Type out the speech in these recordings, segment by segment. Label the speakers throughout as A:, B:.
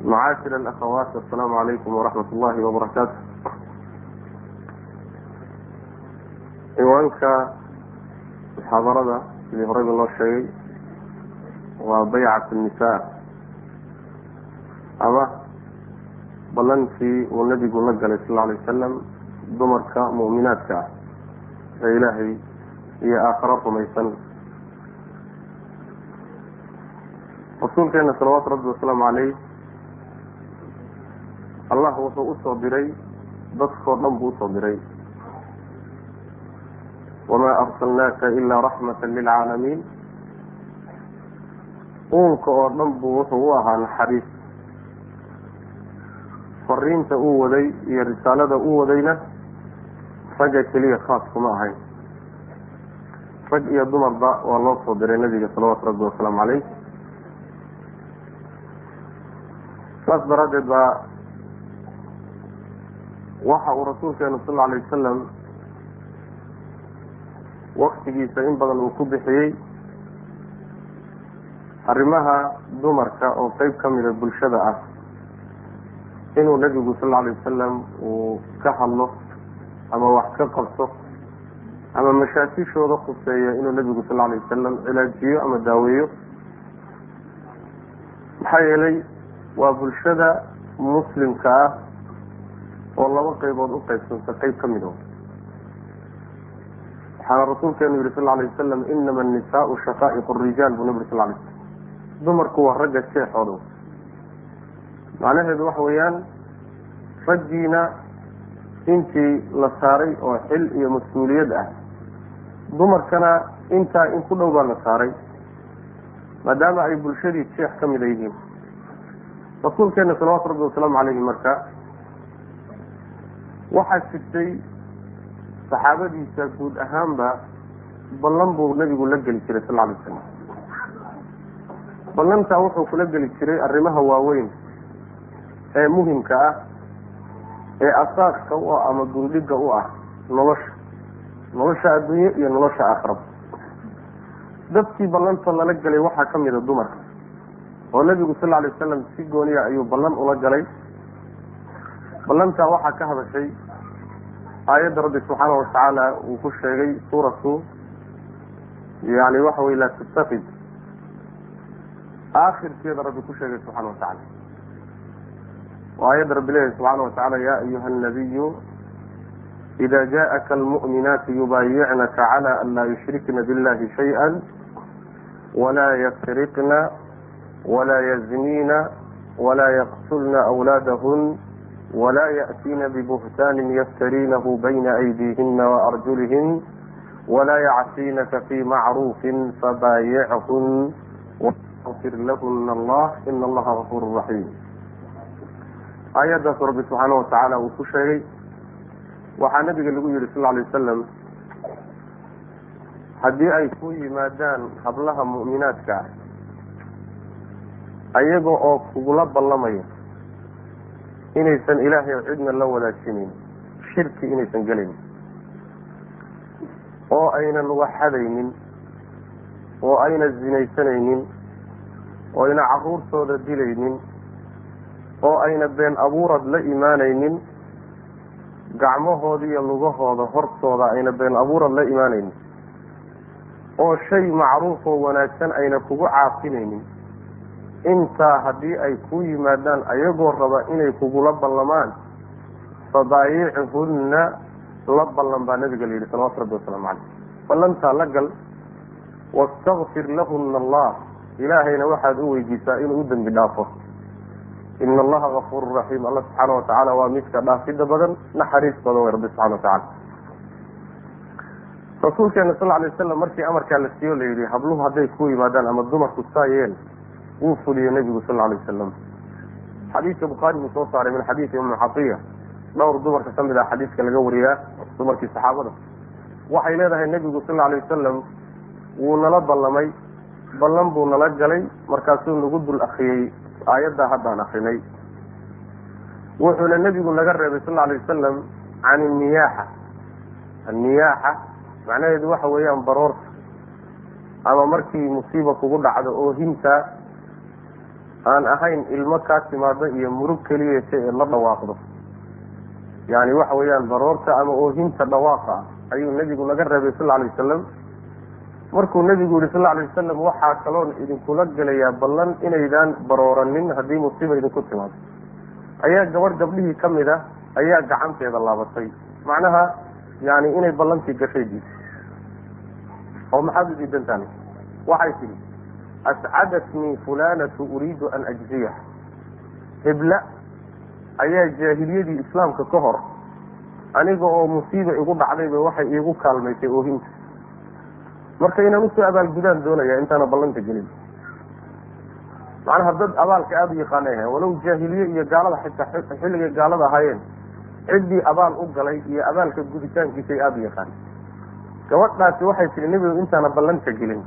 A: macaashir alakhawaat assalaamu calaykum waraxmat ullahi wabarakaatu ciwaanka muxaadarada sidii horeyba loo sheegay waa baycat nisaa ama ballankii uu nabigu la galay sal alay wasalam dumarka mu'minaadka ah ee ilaahay iyo aakharo rumaysan rasuulkeena salawaatu rabbi wasalaamu caleyh allah wuxuu u soo diray dadkoo dhan buu u soo diray. Wamaa arsalnaaka ilaa raxmata lilcaalamiin uunka oo dhan buu wuxuu u ahaa naxariis. Fariinta uu waday iyo risaalada uu wadayna ragga keliya khaas kuma ahayn. Rag iyo dumarba waa loo soo diray nabiga salawaatu rabbi wasalaamu caleyh saas daraaddeed baa waxa uu rasuulkeenu sal alay wasalam waktigiisa in badan uu ku bixiyey arrimaha dumarka oo qeyb ka mida bulshada ah. Inuu nebigu sal alay wasalam uu ka hadlo ama wax ka qabto ama mashaakishooda khuseeyo inuu nebigu sal alay wasalam cilaajiyo ama daaweeyo. Maxaa yeelay waa bulshada muslimka ah oo laba qaybood u qaybsanta qayb ka mid o waxaana rasuulkeenu yihi sal alay wasalam inama annisaau shaqaa'iq rijaal buu nabi sal lay slam dumarku waa ragga jeexooda macnaheedu waxa weeyaan raggiina intii la saaray oo xil iyo mas'uuliyad ah dumarkana intaa in ku dhow baa la saaray maadaama ay bulshadii jeex ka mida yihiin. Rasuulkeena salawaatu rabbi wasalaamu caleyhi marka waxaa jirtay saxaabadiisa guud ahaanba ballan buu nabigu la geli jiray sal alay wasalam ballantaa wuxuu kula geli jiray arrimaha waaweyn ee muhimka ah ee asaaska u ah ama gundhiga u ah nolosha nolosha adduunye iyo nolosha aakhiraba dadkii ballanta lala gelay waxaa ka mida dumarka oo nabigu sal alay wasalam si gooniya ayuu ballan ula galay ballantaa waxaa ka hadashay aayadda rabbi subxaana watacaala uu ku sheegay suuratu yani waxa wey laa tattaqid aakhirkeeda rabbi ku sheegay subxana watacaala oo aayadda rabbi leeyahy subxaana watacaala ya ayuha الnabiyu ida jaءaka almu'minaatu yubaayicnaka calى an laa yushrikna biاllahi shayئa walaa ysriqna walaa yazniina walaa yaqtulna awlaadahn wla yأtiina bbuhtani yftariinahu bayna أydihina وأrjulihin wla yacsinaka fi macruufi fabaayichun wاغfir lahuna allah in allaha غafur raxiim aayaddaas rabbi subxaana watacaala uu ku sheegay waxaa nabiga lagu yihi sal lay wasalam haddii ay ku yimaadaan hablaha mu'minaadka ah ayaga oo kugula ballamaya inaysan ilaahay cidna la wadaajinin shirki inaysan gelin. Oo aynan waxadaynin oo ayna zinaysanaynin oo ayna caruurtooda dilaynin oo ayna been abuurad la imaanaynin gacmahooda iyo lugahooda hortooda ayna been abuurad la imaanaynin. Oo shay macruuf oo wanaagsan ayna kugu caafinaynin intaa haddii ay ku yimaadaan ayagoo raba inay kugula ballamaan fabaayichunna la ballan baa nabiga la yidhi salawatu rabbi wasalaamu caleyh ballantaa la gal wastakfir lahuna allah. Ilaahayna waxaad u weydiisaa inuu u dembi dhaafo. Ina allaha gafuuru raxiim alla subxaana watacaala waa midka dhaafida badan naxariis badan way rabbi subxana watacala rasuulkeena sal alay wasalam markii amarkaa la siiyo la yidhi habluhu hadday ku yimaadaan ama dumarku saayeen wuu fuliyo nebigu sal alay wasalam xadiidka bukhaari buu soo saaray min xadiidi ummu xatiya. Dhowr dumarka ka mid ah xadiidka laga wariyaa dumarkii saxaabada. Waxay leedahay nebigu sal alay wasalam wuu nala ballamay ballan buu nala galay markaasuu nagu dul akriyey aayaddaa haddaan akrinay wuxuuna nebigu naga reebay sal alay wasalam can inniyaaxa anniyaaxa macnaheedu waxa weeyaan baroorta ama markii musiiba kugu dhacdo oo hinta aan ahayn ilmo kaa timaado iyo murug keliyata ee la dhawaaqdo. Yani waxa weeyaan baroorta ama oohinta dhawaaqa ah ayuu nebigu naga reebay sal alay wasalam markuu nebigu yihi sal alay wasalam waxaa kaloon idinkula gelayaa ballan inaydaan barooranin haddii musiiba idinku timaado. Ayaa gabadh gabdhihii ka mid ah ayaa gacanteeda laabatay. Macnaha yani inay ballantii gashay diid. Oo maxaad u diidantaan waxay tidhi ascadatnii fulanatu uriidu an ajziya hebla ayaa jaahiliyadii islaamka ka hor aniga oo musiiba igu dhacdayba waxay iigu kaalmaysay oohinta marka inaan u soo abaalgudaan doonaya intaana ballanta gelin macnaha dad abaalka aada u yaqaanay ahayen walow jaahiliye iyo gaalada xitaa xilligay gaalada ahaayeen ciddii abaal u galay iyo abaalka guditaankiisay aada u yaqaanay gabadhaasi waxay tihi nebigu intaana ballanta gelin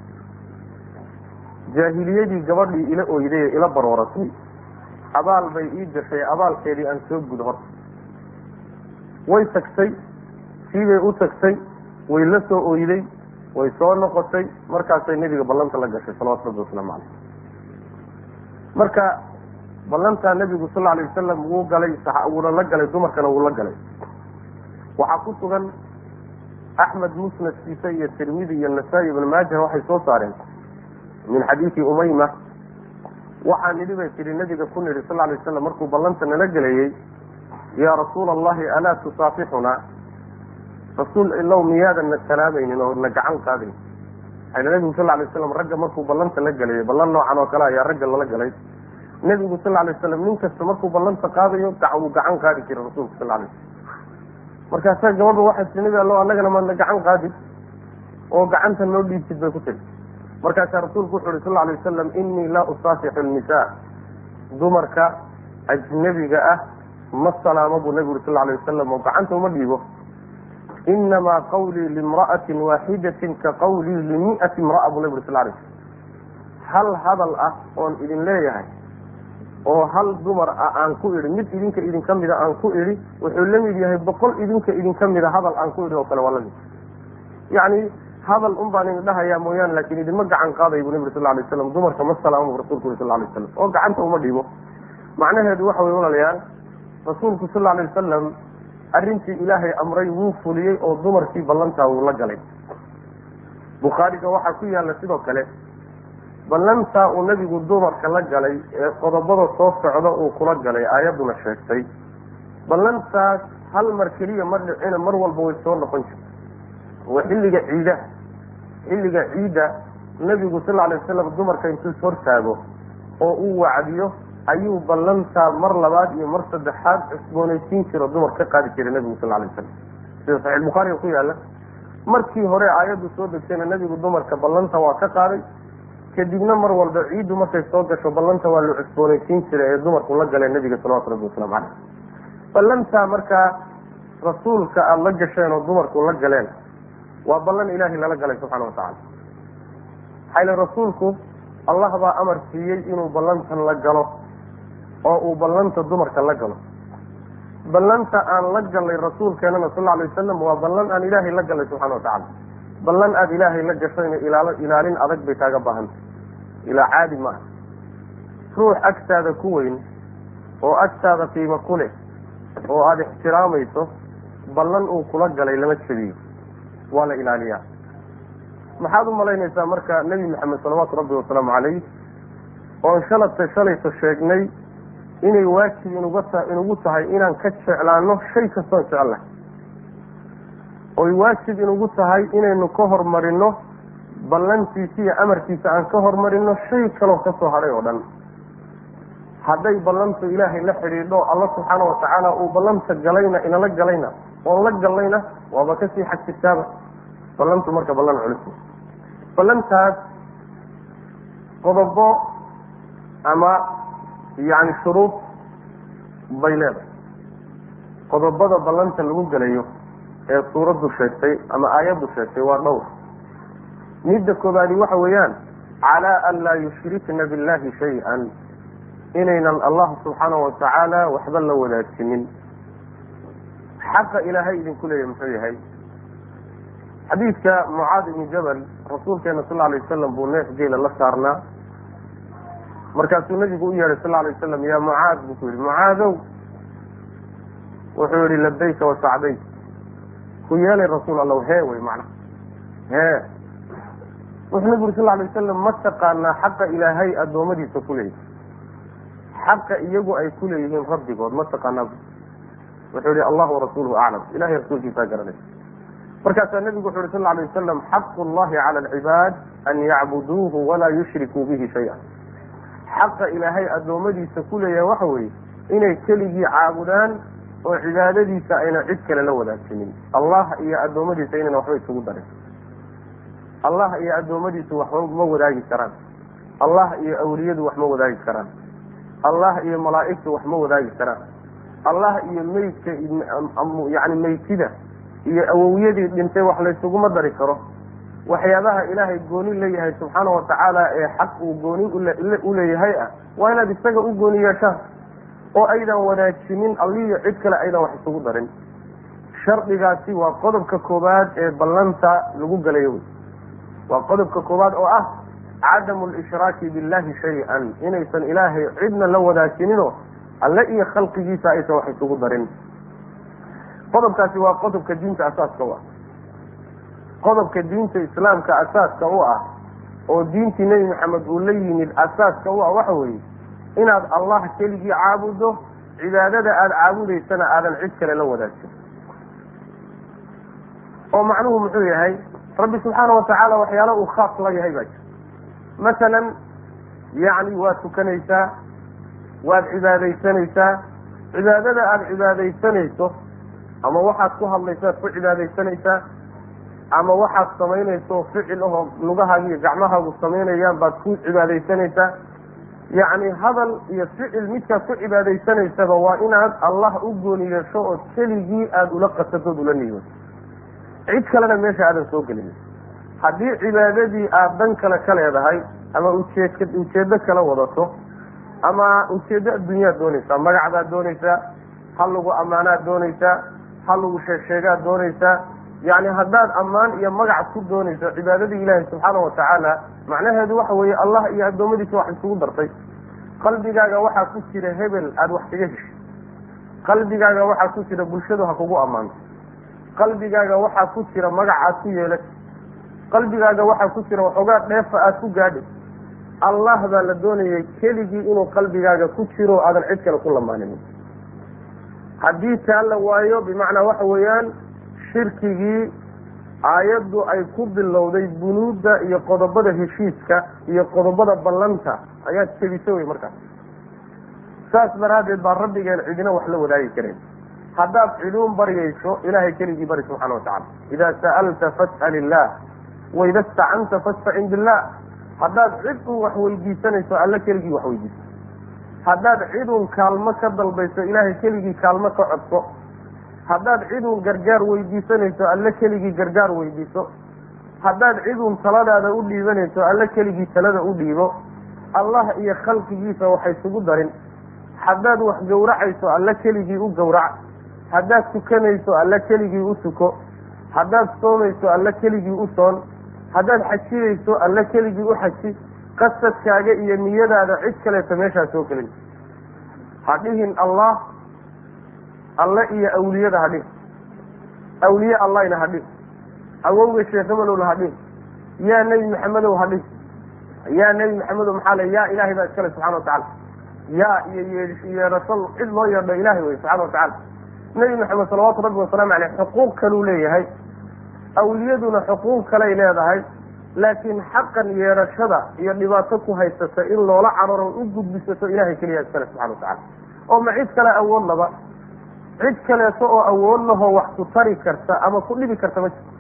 A: jaahiliyadii gabadhii ila oyday ila barooratay. Abaal bay ii gashay abaalkeedii aan soo gudo horta way tagtay siibay u tagtay way la soo oyday way soo noqotay. Markaasay nebiga ballanta la gashay salawatu rabbi wasalaamu caleyh marka ballantaa nebigu sal alay wasalam wuu galay wuuna la galay dumarkana wuu la galay. Waxaa ku sugan axmed musnadkiisa iyo tirmidi iyo nasaa-i ibn maaja waxay soo saareen min xadiidi umayma. Waxaa nidhi bay tihi nabiga ku nidhi sal alay wasalam markuu ballanta nala gelayey yaa rasuula allahi alaa tusaafixunaa rasuul ilow miyaadan na salaamaynin oo na gacan qaadayn waxayna nebigu sal alay wasalam ragga markuu ballanta la gelayay ballan noocan oo kale ayaa ragga lala galay. Nebigu sal alay wasalam nin kasta markuu ballanta qaadayo wuu gacan qaadi jiray rasuulku sal alay wasalam markaasaa gabadha waxay tii nebi allo annagana maadna gacan qaadin oo gacanta noo dhiibtid bay ku tiri markaasaa rasuulku wuxu uhi sal alay wasalam inii laa usaafixu nnisaa dumarka ajnebiga ah ma salaamo buu nebigu uri sal alay wasalam oo gacanta uma dhiibo. Inamaa qawlii limra'atin waaxidatin ka qawlii limi'ati imra'a buu nebi uri sal alay slam hal hadal ah oon idin leeyahay oo hal dumar ah aan ku idhi mid idinka idinka mida aan ku idhi wuxuu la mid yahay boqol idinka idinka mida hadal aan ku idhi oo kale waa la mid yacni hadal un baan idin dhahayaa mooyaane laakin idinma gacan qaaday buu nebi sal alay waslam dumarka ma salaamo rasuulku uri sal alay wasalam oo gacanta uma dhibo. Macnaheedu waxa weye walaalayaal rasuulku sal alay wasalam arrintii ilaahay amray wuu fuliyey oo dumarkii ballantaa wuu la galay. Bukhaariga waxaa ku yaalla sidoo kale ballantaa uu nebigu dumarka la galay ee qodobada soo socda uu kula galay aayadduna sheegtay. Ballantaas hal mar keliya ma dhicina mar walba way soo noqon jirta waa xilliga ciidaha xilliga ciidda nebigu sal alay wasalam dumarka intuu hortaago oo uu wacdiyo ayuu ballantaa mar labaad iyo mar saddexaad cusboonaysiin jiro dumar ka qaadi jiray nebigu sal alay wasalam sida saxiix bukhaariga ku yaalla. Markii hore aayaddu soo degtayna nebigu dumarka ballanta waa ka qaaday. Kadibna mar walba ciiddu markay soo gasho ballanta waa la cusboonaysiin jiray ee dumarku la galeen nebiga salawatu rabbi wasalaamu caleyh ballantaa markaa rasuulka aada la gasheen oo dumarku la galeen waa ballan ilaahay lala galay subxaana watacala maxaa ile rasuulku allah baa amar siiyey inuu ballantan la galo oo uu ballanta dumarka la galo. Ballanta aan la galnay rasuulkeenana sal alay wasalam waa ballan aan ilaahay la galnay subxana watacala ballan aada ilaahay la gashayna ilaal ilaalin adag bay kaaga baahantay ilaa caadi maaha ruux agtaada ku weyn oo agtaada qiimo ku leh oo aada ixtiraamayso ballan uu kula galay lama jabiyo waa la ilaaliyaa. Maxaad u malaynaysaa marka nebi maxamed salawaatu rabbi wasalaamu calayh oon shalata shalayto sheegnay inay waajib inugu tahay inaan ka jeclaano shay kastoon jecel oy waajib inugu tahay inaynu ka hormarino ballantiisa iyo amarkiisa aan ka hormarino shay kaloo ka soo hadhay oo dhan hadday ballantu ilaahay la xidhiidho alla subxaana watacaala uu ballanta galayna inala galayna oon la gallayna waaba ka sii xag jirtaaba ballantu marka ballan culus. Ballantaas qodobo ama yacni shuruud bay leedahay. Qodobada ballanta lagu gelayo ee suuraddu sheegtay ama aayaddu sheegtay waa dhowr. Midda koobaadi waxa weeyaan calaa an laa yushrikna billahi shay-an inaynan allah subxaana watacaala waxba la wadaajinin xaqa ilaahay idinku leeyahy muxuu yahay? Xadiidka mucaad ibni jabal rasuulkeena sal alay wasalam buu neef geela la saarnaa. Markaasuu nabigu u yeedhay sal alay wasalam yaa mucaad buu ku yihi mucaadow wuxuu yihi labayka wasacdayk ku yeelay rasuul allow hee wey macna. Hee. Wuxuu nabigu sal alay wasalam ma taqaanaa xaqa ilaahay addoommadiisa ku leeyahay xaqa iyagu ay ku leeyihiin rabbigood ma taqaanaa wuxuu yihi allahu warasuuluhu aclam ilahay rasuulkiisaa garanay. Markaasaa nabigu wuxu yhi sal alay wasalam xaqu llahi cala alcibaad an yacbuduuhu walaa yushrikuu bihi shay-a xaqa ilaahay addoommadiisa ku leeyahay waxa weeye inay keligii caabudaan oo cibaadadiisa ayna cid kale la wadaajinin allah iyo addoommadiisa inayna waxba isugu darin. Allah iyo addoommadiisu waxba ma wadaagi karaan. Allah iyo awliyadu wax ma wadaagi karaan allah iyo malaa'igtu wax ma wadaagi karaan. Allah iyo meydka yani meydtida iyo awowyadii dhintay wax laysuguma dari karo. Waxyaabaha ilaahay gooni leeyahay subxaana watacaala ee xaq uu gooni u leeyahay ah waa inaad isaga u gooni yeeshaan oo aydan wadaajinin alliyo cid kale aydan wax isugu darin. Shardigaasi waa qodobka koowaad ee ballanta lagu galayo. Wey waa qodobka koowaad oo ah cadamu lishraaki billahi shay-an inaysan ilaahay cidna la wadaajinino alle iyo khalqigiisa aysan wax isugu darin qodobkaasi waa qodobka diinta asaaska u ah qodobka diinta islaamka asaaska u ah oo diintii nebi maxamed uu la yimid asaaska u ah waxa weeye inaad allah keligii caabudo cibaadada aada caabudaysana aadan cid kale la wadaajin oo macnuhu muxuu yahay rabbi subxaana watacaala waxyaala uu khaas la yahay baa jira masalan yacni waad tukanaysaa waad cibaadaysanaysaa. Cibaadada aada cibaadaysanayso ama waxaad ku hadlaysaad ku cibaadaysanaysaa ama waxaad samaynayso ficil ahoo lugahaaga iyo gacmahaagu samaynayaan baad ku cibaadaysanaysaa. Yacni hadal iyo ficil midkaad ku cibaadaysanaysaba waa inaad allah u gooni yeesho oo keligii aada ula qasatood ula niyooto. Cid kalena meesha aadan soo gelin haddii cibaadadii aada dan kale ka leedahay ama ujeed ujeedo kala wadato ama ujeedo adduunyaad doonaysaa magacbaad doonaysaa ha lagu ammaanaad doonaysaa ha lagu sheegsheegaad doonaysaa yacni haddaad ammaan iyo magac ku doonayso cibaadadii ilaahi subxaana watacaala macnaheedu waxa weeye allah iyo addoommadiisa wax isugu dartay. Qalbigaaga waxaa ku jira hebel aada wax kaga heshay qalbigaaga waxaa ku jira bulshadu ha kugu ammaanto. Qalbigaaga waxaa ku jira magac aad ku yeelat qalbigaaga waxaa ku jira waxoogaa dheefa aada ku gaadhay allah baa la doonayay keligii inuu qalbigaaga ku jiro aadan cid kale ku lamaaninin haddii taa la waayo bimacnaa waxa weeyaan shirkigii aayaddu ay ku bilowday bunuudda iyo qodobada heshiiska iyo qodobada ballanta ayaad jebisa wey markaas saas daraaddeed baa rabbigeen cidina wax la wadaagi kareen haddaad ciduun baryayso ilaahay keligii bari subxana watacala idaa sa'alta fas'al illaah waida istacanta fastacin billah haddaad cid un wax weydiisanayso alle keligii wax weydiiso. Haddaad cidun kaalmo ka dalbayso ilaahay keligii kaalmo ka codso. Haddaad cidun gargaar weydiisanayso alle keligii gargaar weydiiso. Haddaad cidun taladaada u dhiibanayso alle keligii talada u dhiibo. Allah iyo khalqigiisa waxay isugu darin. Haddaad wax gowracayso alle keligii u gowrac. Haddaad tukanayso alle keligii u tuko. Haddaad soomayso alle keligii u soon haddaad xajiyayso alle keligii u xaji qasadkaaga iyo niyadaada cid kaleeto meeshaa soo gelin. Ha dhihin allah alle iyo awliyada ha dhihin. Awliye allahna ha dhihin. Awowga sheekh hebelowna ha dhihin. Yaa nebi maxamedow ha dhihin. Yaa nebi maxamedow maxaa le yaa ilahay baa iskale subxana watacala yaa iyo yeedhasho cid loo yeedho ilahay wey subxana watacala nebi maxamed salawaatu rabbi wasalaamu aleyh xuquuq kaluu leeyahay awliyaduna xuquuq kaley leedahay laakiin xaqan yeedhashada iyo dhibaato ku haysata in loola cararo u gudbisato ilahay keliya iskale subxana watacala oo ma cid kale awood laba cid kaleeto oo awood lahoo wax ku tari karta ama ku dhibi karta ma jirto.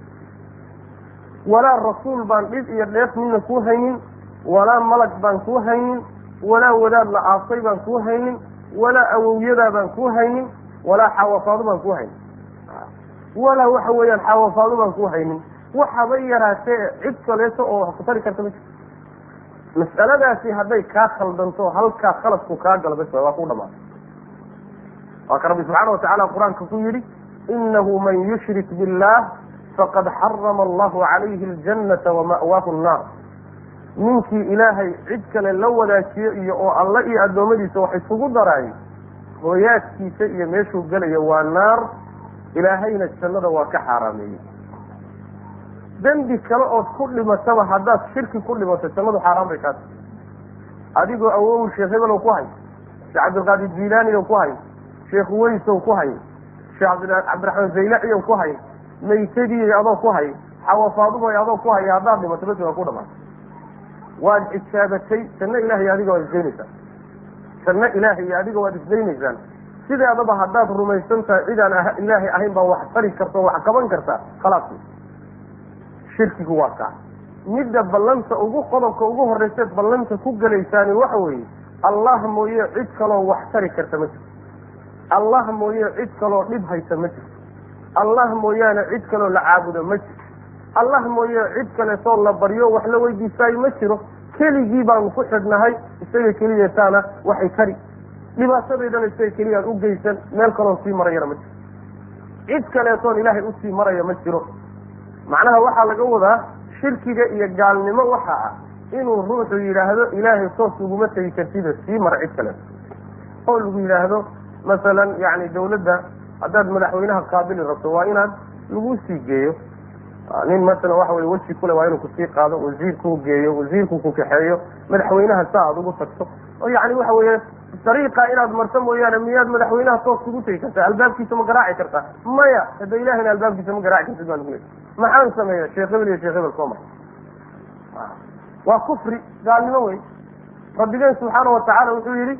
A: Walaa rasuul baan dhib iyo dheef midna kuu haynin walaa malag baan kuu haynin walaa wadaad la aasay baan kuu haynin walaa awowyadaa baan kuu haynin walaa xaawafaado baan kuu haynin walaa waxa weeyaan xaawafaado baan kuu haynin waxaba yaraatee cid kaleeto oo wax ku tari karta ma jirto mas'aladaasi hadday kaa khaldanto halkaa khaladku kaa galo bes waa ku dhamaatay. Waa ka rabbi subxaana watacala qur'aanka ku yidhi inahu man yushrik billah faqad xarama allahu calayhi aljannata wama'waahu nnaar ninkii ilaahay cid kale la wadaajiyo iyo oo alle iyo addoommadiisa wax isugu daraayo hooyaadkiisa iyo meeshuu gelayo waa naar ilaahayna jannada waa ka xaaraameeyey dembi kale ood ku dhimataba haddaad shirki ku dhimato jannadu xaaraan bay kaa tahay. Adigoo awow sheekh hebelow ku hay sheekh cabdilqaadir jilaani ow ku hay sheekh weysow ku hay sheekh cabdiraxmaan zaylaci ku hay maytadii adoo ku hay xawafaaduboy adoo ku hay haddaad dhimato bes waa ku dhamaatay waad xijaabatay janno ilahay adiga waad isdaynaysaan. Janno ilaahay adiga waad isdaynaysaan sideedaba haddaad rumaysan tahay cidaan ilaahay ahayn baa wax tari karta wax qaban karta. Khalaas shirkigu waa kaa midda ballanta ugu qodobka ugu horrayseed ballanta ku gelaysaani waxa weeye allah mooye cid kaloo wax tari karta ma jirto. Allah mooye cid kaloo dhib haysa ma jirto. Allah mooyaane cid kaloo la caabudo ma jirto. Allah mooye cid kaleetoo la baryo wax la weydiistaayo ma jiro. Keligii baanu ku xidhnahay isaga keliyataana waxay tari dhibaatadeydana isaga keliyaan u geysan meel kaloon sii marayana ma jiro. Cid kaleetoon ilaahay u sii maraya ma jiro. Macnaha waxaa laga wadaa shirkiga iyo gaalnimo waxa ah inuu ruuxu yidhaahdo ilaahay toos uguma tegi kartida sii mara cid kaleeto oo lagu yidhaahdo masalan yani dawladda haddaad madaxweynaha qaabili rabto waa inaad lagu sii geeyo nin masalan waxa weye weji kule waa inuu ku sii qaado wasiirkuu geeyo wasiirku ku kaxeeyo madaxweynaha sa aad ugu tagto oo yani waxa weeye dariiqa inaad marto mooyaane miyaad madaxweynaha toos ugu tegi kartaa albaabkiisa ma garaaci kartaa. Maya hadda ilahayna albaabkiisa ma garaaci kartid baa lagu leey maxaan sameeya sheekh hebel iyo sheekh hebel soo mar waa kufri gaalnimo wey rabbigeen subxaana watacaala wuxuu yihi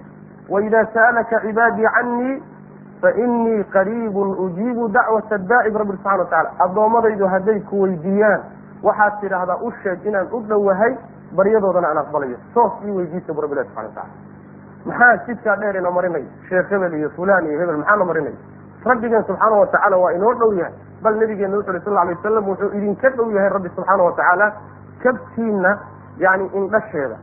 A: waida sa'alaka cibaadii canii fainii qariibun ujiibu dacwata daa'i rabbi subxana watacala addoommadaydu hadday ku weydiiyaan waxaad tidhaahdaa u sheeg inaan u dhowahay baryadoodana aan aqbalayo toos ii weydiisa bu rabbilahi subxana watacala maxaa jidkaa dheer ina marinay sheekh hebel iyo fulan iyo hebel maxaa na marinay rabbigeen subxaana watacaala waa inoo dhow yahay bal nabigeena wuxu uri sal alay wasalam wuxuu idinka dhow yahay rabbi subxaana watacaala kabtiina yani indhasheeda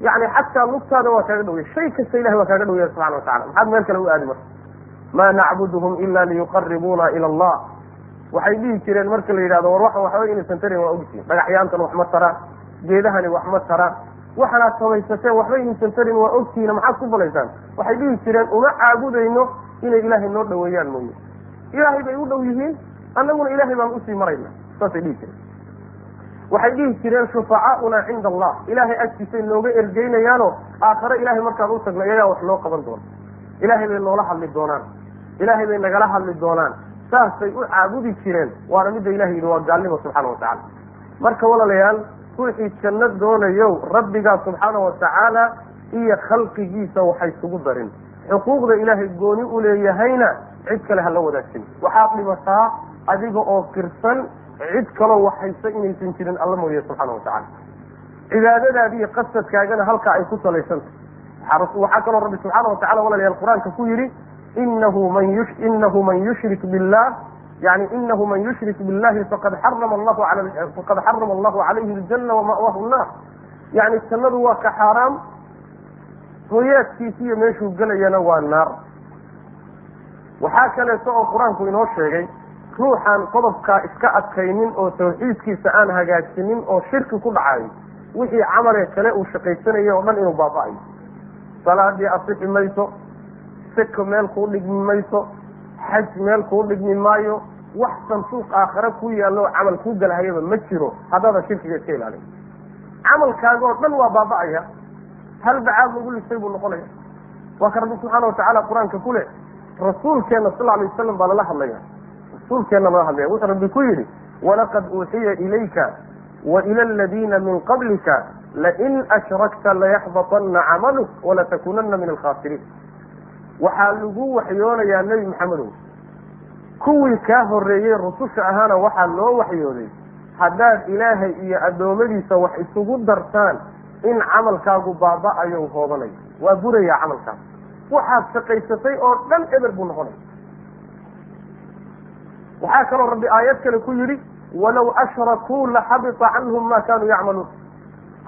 A: yani xataa lugtaada waa kaaga dhow yahay shay kasta ilahay waa kaaga dhow yahay subxana watacala maxaad meel kale u aadi marka ma nacbuduhum ila liyuqaribuuna ila allah. Waxay dhihi jireen marka la yidhahdo war waxan waxba inaysan tarin waa ogtiin dhagaxyaantan wax ma taraan. Geedahani wax ma taraan. Waxanaad samaysateen waxba inaysan tarin waa ogtiina maxaad ku falaysaan waxay dhihi jireen uma caabudayno inay ilaahay noo dhoweeyaan mooye. Ilaahay bay u dhow yihiin annaguna ilaahay baan u sii marayna saasay dhihi jireen. Waxay dhihi jireen shufacaauna cinda allah. Ilaahay agtiisay nooga ergeynayaano aakhare ilahay markaan u tagno iyagaa wax noo qaban doona ilaahay bay noola hadli doonaan. Ilaahay bay nagala hadli doonaan. Saasay u caabudi jireen. Waana midda ilahay yidhi waa gaalnimo subxaana watacala marka walaalayaal ruuxii janno doonayow rabbigaa subxaana watacaala iyo khalqigiisa waxay isugu darin. Xuquuqda ilaahay gooni u leeyahayna cid kale hala wadaagsin waxaad dhimataa adiga oo kirsan cid kaloo waxhaysa inaysan jirin alla mooye subxaana watacala cibaadadaadi iyo qasadkaagana halkaa ay ku salaysantah waxaa kaloo rabbi subxaana watacala walaalayaal qur'aanka ku yidhi inahu man inahu man yushrik billah yani inahu man yushrik billahi faqad xarama allahu a faqad xarama allahu calayhi aljanna wama'wahu nnaar yani jannadu waa ka xaaraam hooyaadkiisi iyo meeshuu gelayana waa naar. Waxaa kaleeto oo qur'aanku inoo sheegay ruuxaan qodobkaa iska adkaynin oo tawxiidkiisa aan hagaajinin oo shirki ku dhacayo wixii camalee kale uu shaqaysanaya oo dhan inuu baaba-ayo salaadii asixi mayso seko meel kuu dhigmi mayso xaj meel kuu dhigmi maayo wax sansuuq aakhare ku yaallo camal kuu galahayaba ma jiro haddaadan shirkiga iska ilaalin. Camalkaaga oo dhan waa baaba-aya. Hal bacaad lagu lisay buu noqonaya. Waa ka rabbi subxaana watacaala qur'aanka ku leh rasuulkeena sal alay wasalam baa lala hadlaya rasuulkeena lala hadlaya wuxuu rabbi ku yidhi walaqad uuxiya ilayka wa ila aladiina min qablika lain ashrakta layaxbaطana camaluk walatakunana min alkhaasiriin waxaa lagu waxyoonayaa nebi maxamedow kuwii kaa horreeyey rususha ahaana waxaa loo waxyooday haddaad ilaahay iyo addoommadiisa wax isugu dartaan in camalkaagu baaba-ayo hoobanayo waa burayaa camalkaas waxaad shaqaysatay oo dhan eber buu noqonaya waxaa kaloo rabbi aayad kale ku yidhi walow ashrakuu laxabita canhum ma kaanuu yacmaluun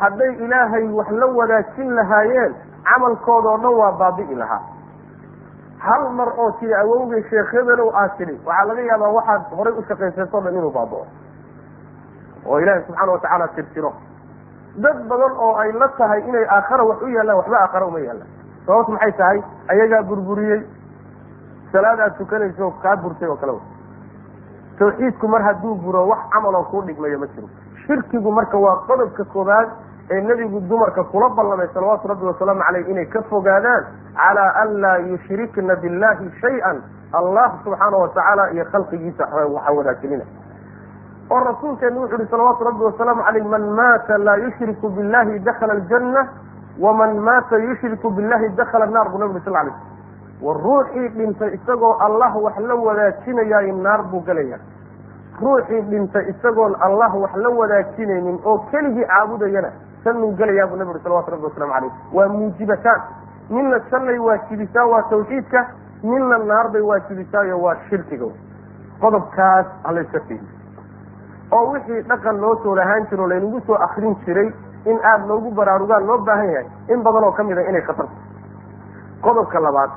A: hadday ilaahay wax la wadaajin lahaayeen camalkoodao dhan waa baabi'i lahaa. Hal mar oo tii awowgay sheekhyadanow aad tidhi waxaa laga yaabaa waxaad horay u shaqaysayso dhan inuu baabao. Oo ilaahay subxaana watacaala tirtiro. Dad badan oo ay la tahay inay aakhara wax u yaallaan waxba aakhara uma yaallaan. Sababtu maxay tahay? Ayagaa burburiyey. Salaad aad tukanayso kaa burtay oo kale wa tawxiidku mar hadduu buro wax camaloo kuu dhigmayo ma jiro. Shirkigu marka waa qodobka koobaad ee nebigu dumarka kula ballamay salawaatu rabbi wasalaamu caleyh inay ka fogaadaan calaa an laa yushrikna billahi shay-an allah subxaana watacaala iyo khalqigiisa waxa wadaajinina oo rasuulkeenu wuxu uhi salawaatu rabbi wasalaamu caleyh man maata laa yushriku billahi dakhala aljanna waman maata yushriku billahi dakhala annar buu nabi sal lay sl war ruuxii dhintay isagoo allah wax la wadaajinayaayo naar buu gelaya ruuxii dhintay isagoon allah wax la wadaajinaynin oo keligii caabudayana jannuu gelayaa buu nabi uri salawatu rabbi waslamu caleyh waa muujibataan. Midna jannay waajibisaa waa tawxiidka. Midna naar bay waajibisaayo waa shirkiga. Qodobkaas halayska fiiriyo oo wixii dhaqan loo soo lahaan jiro laynagu soo akrin jiray in aada loogu baraarugaan loo baahan yahay in badan oo ka mid a inay khatarto qodobka labaad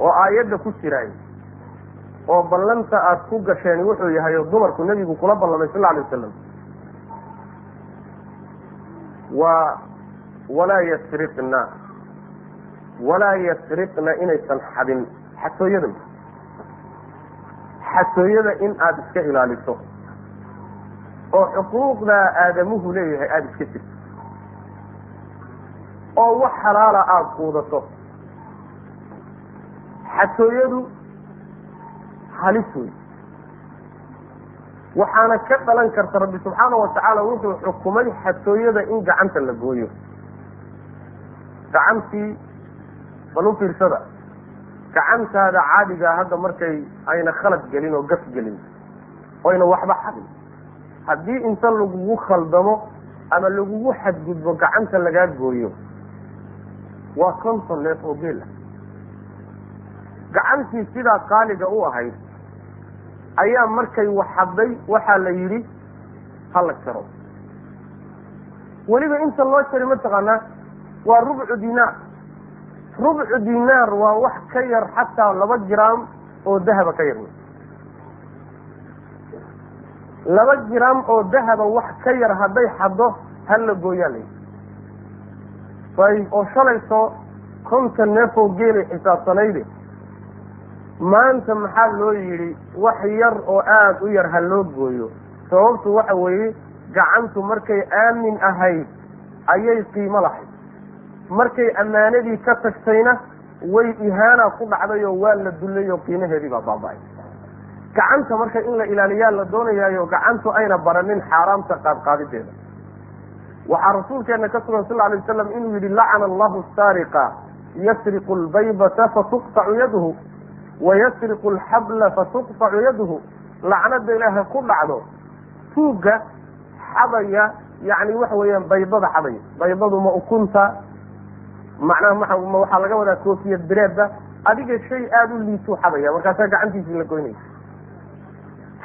A: oo aayadda ku jiraay oo ballanta aada ku gasheen wuxuu yahay oo dumarku nebigu kula ballamay sal alay wasalam waa walaa yasriqna walaa yasriqna inaysan xadin xatooyada xatooyada in aada iska ilaaliso. Oo xuquuqdaa aadamuhu leeyahay aada iska jirto. Oo wax xalaala aada quudato. Xatooyadu halis wey waxaana ka dhalan karta rabbi subxaana watacaala wuxuu xukumay xatooyada in gacanta la gooyo. Gacantii bal u fiirsada. Gacantaada caadigaa hadda markay ayna khalad gelin oo gas gelin oyna waxba xadin. Haddii inta lagugu khaldamo ama lagugu xadgudbo gacanta lagaa gooyo waa konton neef oo geel ah. Gacantii sidaa qaaliga u ahayd ayaa markay waxadday waxaa la yidhi ha la jaro weliba inta loo jari mataqaanaa waa rubcu dinaar. Rubcu dinaar waa wax ka yar xataa laba jiraam oo dahaba ka yar wey laba jiraam oo dahaba wax ka yar hadday xaddo hal la gooyaa la yidhi ayb oo shalayso kontan neefoo geelay xisaabsanayde maanta maxaa loo yidhi wax yar oo aada u yar ha loo gooyo. Sababtu waxa weeye gacantu markay aamin ahayd ayay qiimo lahayd. Markay ammaanadii ka tagtayna way ihaana ku dhacday oo waa la dullay oo qiimaheedii baa baaba-ay. Gacanta marka in la ilaaliyaa la doonayaayo gacantu ayna baranin xaaraamta qaadqaadideeda waxaa rasuulkeena ka sugan sal alay wasalam inuu yidhi lacana allahu saariqa yasriqu lbaybata fatuqtacu yaduhu wayasriqu alxabla fatuqtacu yaduhu lacnada ilaahay ku dhacdo tuugga xadaya yani waxa weeyaan baybada xadaya baybadu ma ukunta macnaha ma waxaa laga wadaa koofiyad bireedba adiga shay aada u liituu xadaya markaasaa gacantiisa la goynaysa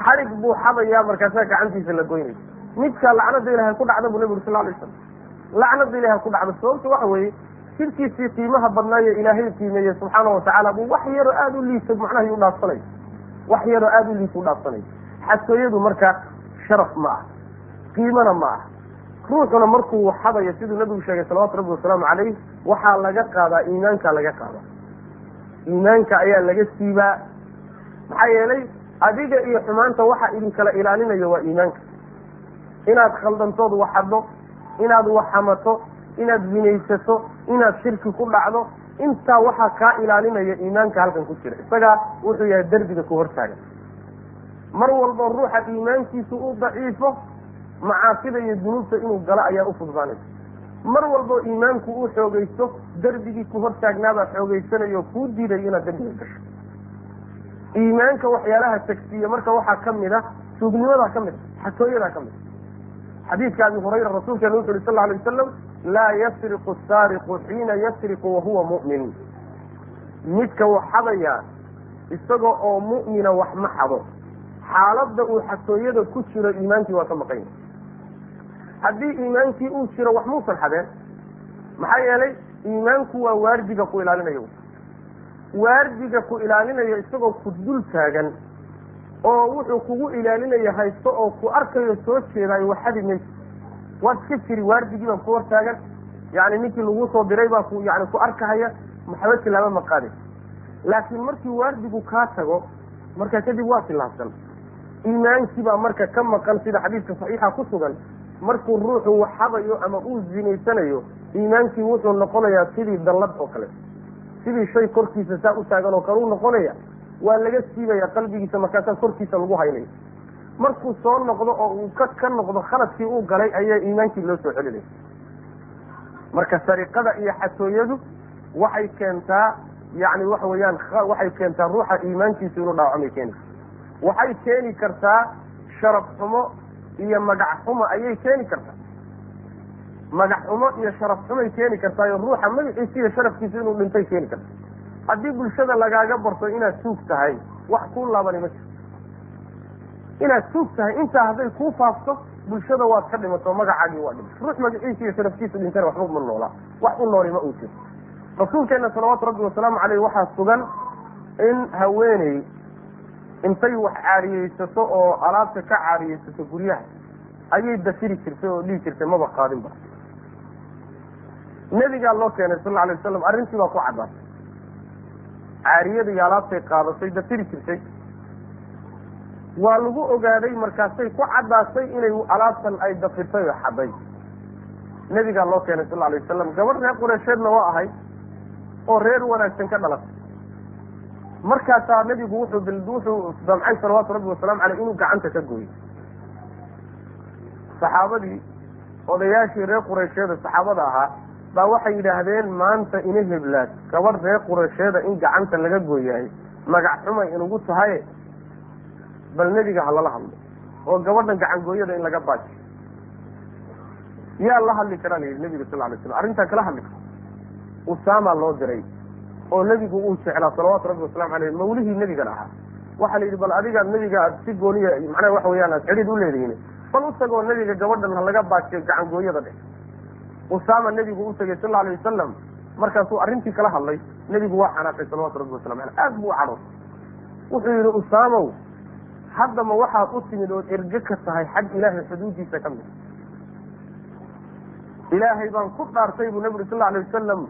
A: xarig buu xadayaa markaasaa gacantiisa la goynaysa midkaa lacnada ilahay ku dhacda buu nabi uri sal alay slam lacnada ilahay ku dhacda sababta waxa weeye jirkiisii qiimaha badnaayo ilaahay qiimeeye subxaana watacaala buu wax yaroo aada u liisa macnaha u dhaafsanay. Wax yaroo aada u liisa u dhaafsanay. Xatooyadu marka sharaf ma ah qiimana ma ah.
B: Ruuxuna markuu waxadayo siduu nabigu sheegay salawatu rabbi wasalaamu caleyh waxaa laga qaadaa iimaanka laga qaadaa. Iimaanka ayaa laga siibaa. Maxaa yeelay adiga iyo xumaanta waxa idinkala ilaalinayo waa iimaanka. Inaad khaldantood waxaddo inaad waxamato inaad zinaysato inaad shirki ku dhacdo intaa waxaa kaa ilaalinaya iimaanka halkan ku jira. Isagaa wuxuu yahay derbiga ku hortaagan. Mar walba ruuxa iimaankiisu u daciifo macaasida iyo dunuubta inuu galo ayaa u fududaanaysa mar walbo iimaanku uu xoogaysto derbigii ku hortaagnaabaa xoogaysanayo kuu diidayo inaad dembiga gasho. Iimaanka waxyaalaha tagsiiya marka waxaa ka mid a suugnimadaa ka mid a xatooyadaa ka mid a xadiidka abi hurayra rasuulkeena wuxu uhi sal alay wasalam laa yasriqu saariqu xiina yasriqu wahuwa mu'min. Midka waxadayaa isaga oo mu'mina wax ma xado. Xaaladda uu xatooyada ku jiro iimaankii waa ka maqan yahay. Haddii iimaankii uu jiro wax muusan xadeen maxaa yeelay iimaanku waa waardiga ku ilaalinayo waardiga ku ilaalinayo isagoo ku dul taagan oo wuxuu kugu ilaalinaya haysto oo ku arkayo soo jeedaayo waxadi mayso waad iska jiri waardigii baa ku hor taagan yani ninkii lagu soo diray baa ku yani ku arkahaya. Maxaba tilaaba ma qaadin laakiin markii waardigu kaa tago marka kadib waa tilaabsan iimaankii baa marka ka maqan sida xadiidka saxiixa ku sugan. Markuu ruuxu waxabayo ama uu zinaysanayo iimaankii wuxuu noqonayaa sidii dallad oo kale. Sidii shay korkiisa saa u taagan oo kale u noqonaya waa laga siibaya qalbigiisa markaasaa korkiisa lagu haynaya markuu soo noqdo oo uu ka ka noqdo khaladkii uu galay ayaa iimaankii loo soo celinaya marka sariqada iyo xatooyadu waxay keentaa yani waxa weeyaan waxay keentaa ruuxa iimaankiisa inuu dhaawacmay keeni karta waxay keeni kartaa sharaf xumo iyo magac xumo ayay keeni kartaa. Magac xumo iyo sharaf xumay keeni kartaayo ruuxa magaciisa iyo sharafkiisa inuu dhintay keeni karta haddii bulshada lagaaga barto inaad suug tahay wax kuu laabani ma jirto. Inaad suug tahay intaa hadday kuu faafto bulshada waad ka dhimato magacaagii waa dhimay ruux magaciisa iyo sharafkiisu dhintana waxba ma noolaa wax u nooli ma uu jiro rasuulkeena salawaatu rabbi wasalaamu caleyh waxaa sugan in haweeney intay wax caariyeysato oo alaabta ka caariyeysato guryaha ayay dafiri jirtay oo dhihi jirtay maba qaadinba nebigaa loo keenay sal alay wasalam arrintii baa ku caddaatay caariyada iyo alaabtay qaadatay dafiri jirtay. Waa lagu ogaaday markaasay ku caddaatay inay alaabtan ay dafirtay oo xaday. Nebigaa loo keenay sal alay wasalam gabadh reer qureysheedna waa ahay oo reer wanaagsan ka dhalatay. Markaasaa nebigu wuxuu wuxuu damcay salawaatu rabbi wasalaamu caleyh inuu gacanta ka gooyo saxaabadii odayaashii reer qureysheeda saxaabada ahaa baa waxay yidhaahdeen maanta ina heblaad gabadh reer qureysheeda in gacanta laga gooyahay magac xumay inugu tahaye bal nebiga ha lala hadlo. Oo gabadhan gacangooyada in laga baajiyo yaa la hadli karaa la yidhi nebiga sal lay slam arrintaa kala hadli karo usaamaa loo diray oo nebigu uu jeclaa salawaatu rabbi wasalamu caleyh mawlihii nebigan ahaa. Waxaa la yidhi bal adigaa nebiga aad si gooniya macnaha waxa weyaan aad xidhiid u leedihiin. Bal u tagoo nebiga gabadhan ha laga baajiyo gacangooyada dheh usaama nebigu u tegay sal alay wasalam markaasuu arrintii kala hadlay. Nebigu waa xanaaqay salawatu rabbi wasalam aleyh aad buu u wuxuu yidhi usaamow haddama waxaad u timid ood erge ka tahay xag ilaahay xuduudiisa ka mid ilaahay baan ku dhaartay buu nebi uri sal alay wasalam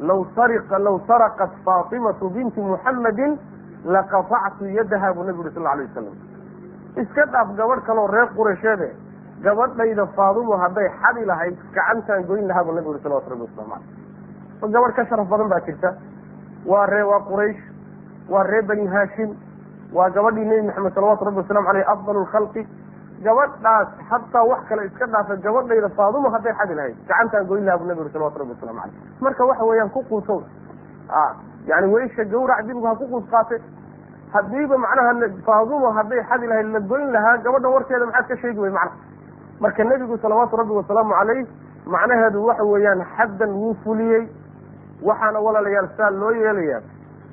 B: law sariqa law saraqat faatimatu binti muxammadin laqatactu yadaha buu nebi uri sal alay wasalam iska dhaaf gabadh kaloo reer qureysheede gabadhayda faadumo hadday xadi lahayd gacantaan goyn lahaa buu nabi uri salawatu rabbi waslamu caleyh gabadh ka sharaf badan baa jirta. Waa ree waa quraysh waa ree bani haashim waa gabadhii nebi maxamed salawatu rabbi wasalamu caleyh afdal lkhalqi gabadhaas hataa wax kale iska dhaafa gabadhayda faadumo hadday xadi lahayd gacantaan goyn lahaa buu nabi uri salawatu rabbi waslamu caleyh marka waxa weeyaan ku quusow a yani weysha gawrac dibgu ha ku quus qaate. Hadiiba macnaha faadumo hadday xadi lahayd la goyn lahaa gabadha warkeeda maxaad ka sheegi wey macnaha marka nebigu salawaatu rabbi wasalaamu caleyh macnaheedu waxa weeyaan xaddan wuu fuliyey waxaana walaalayaal saa loo yeelayaa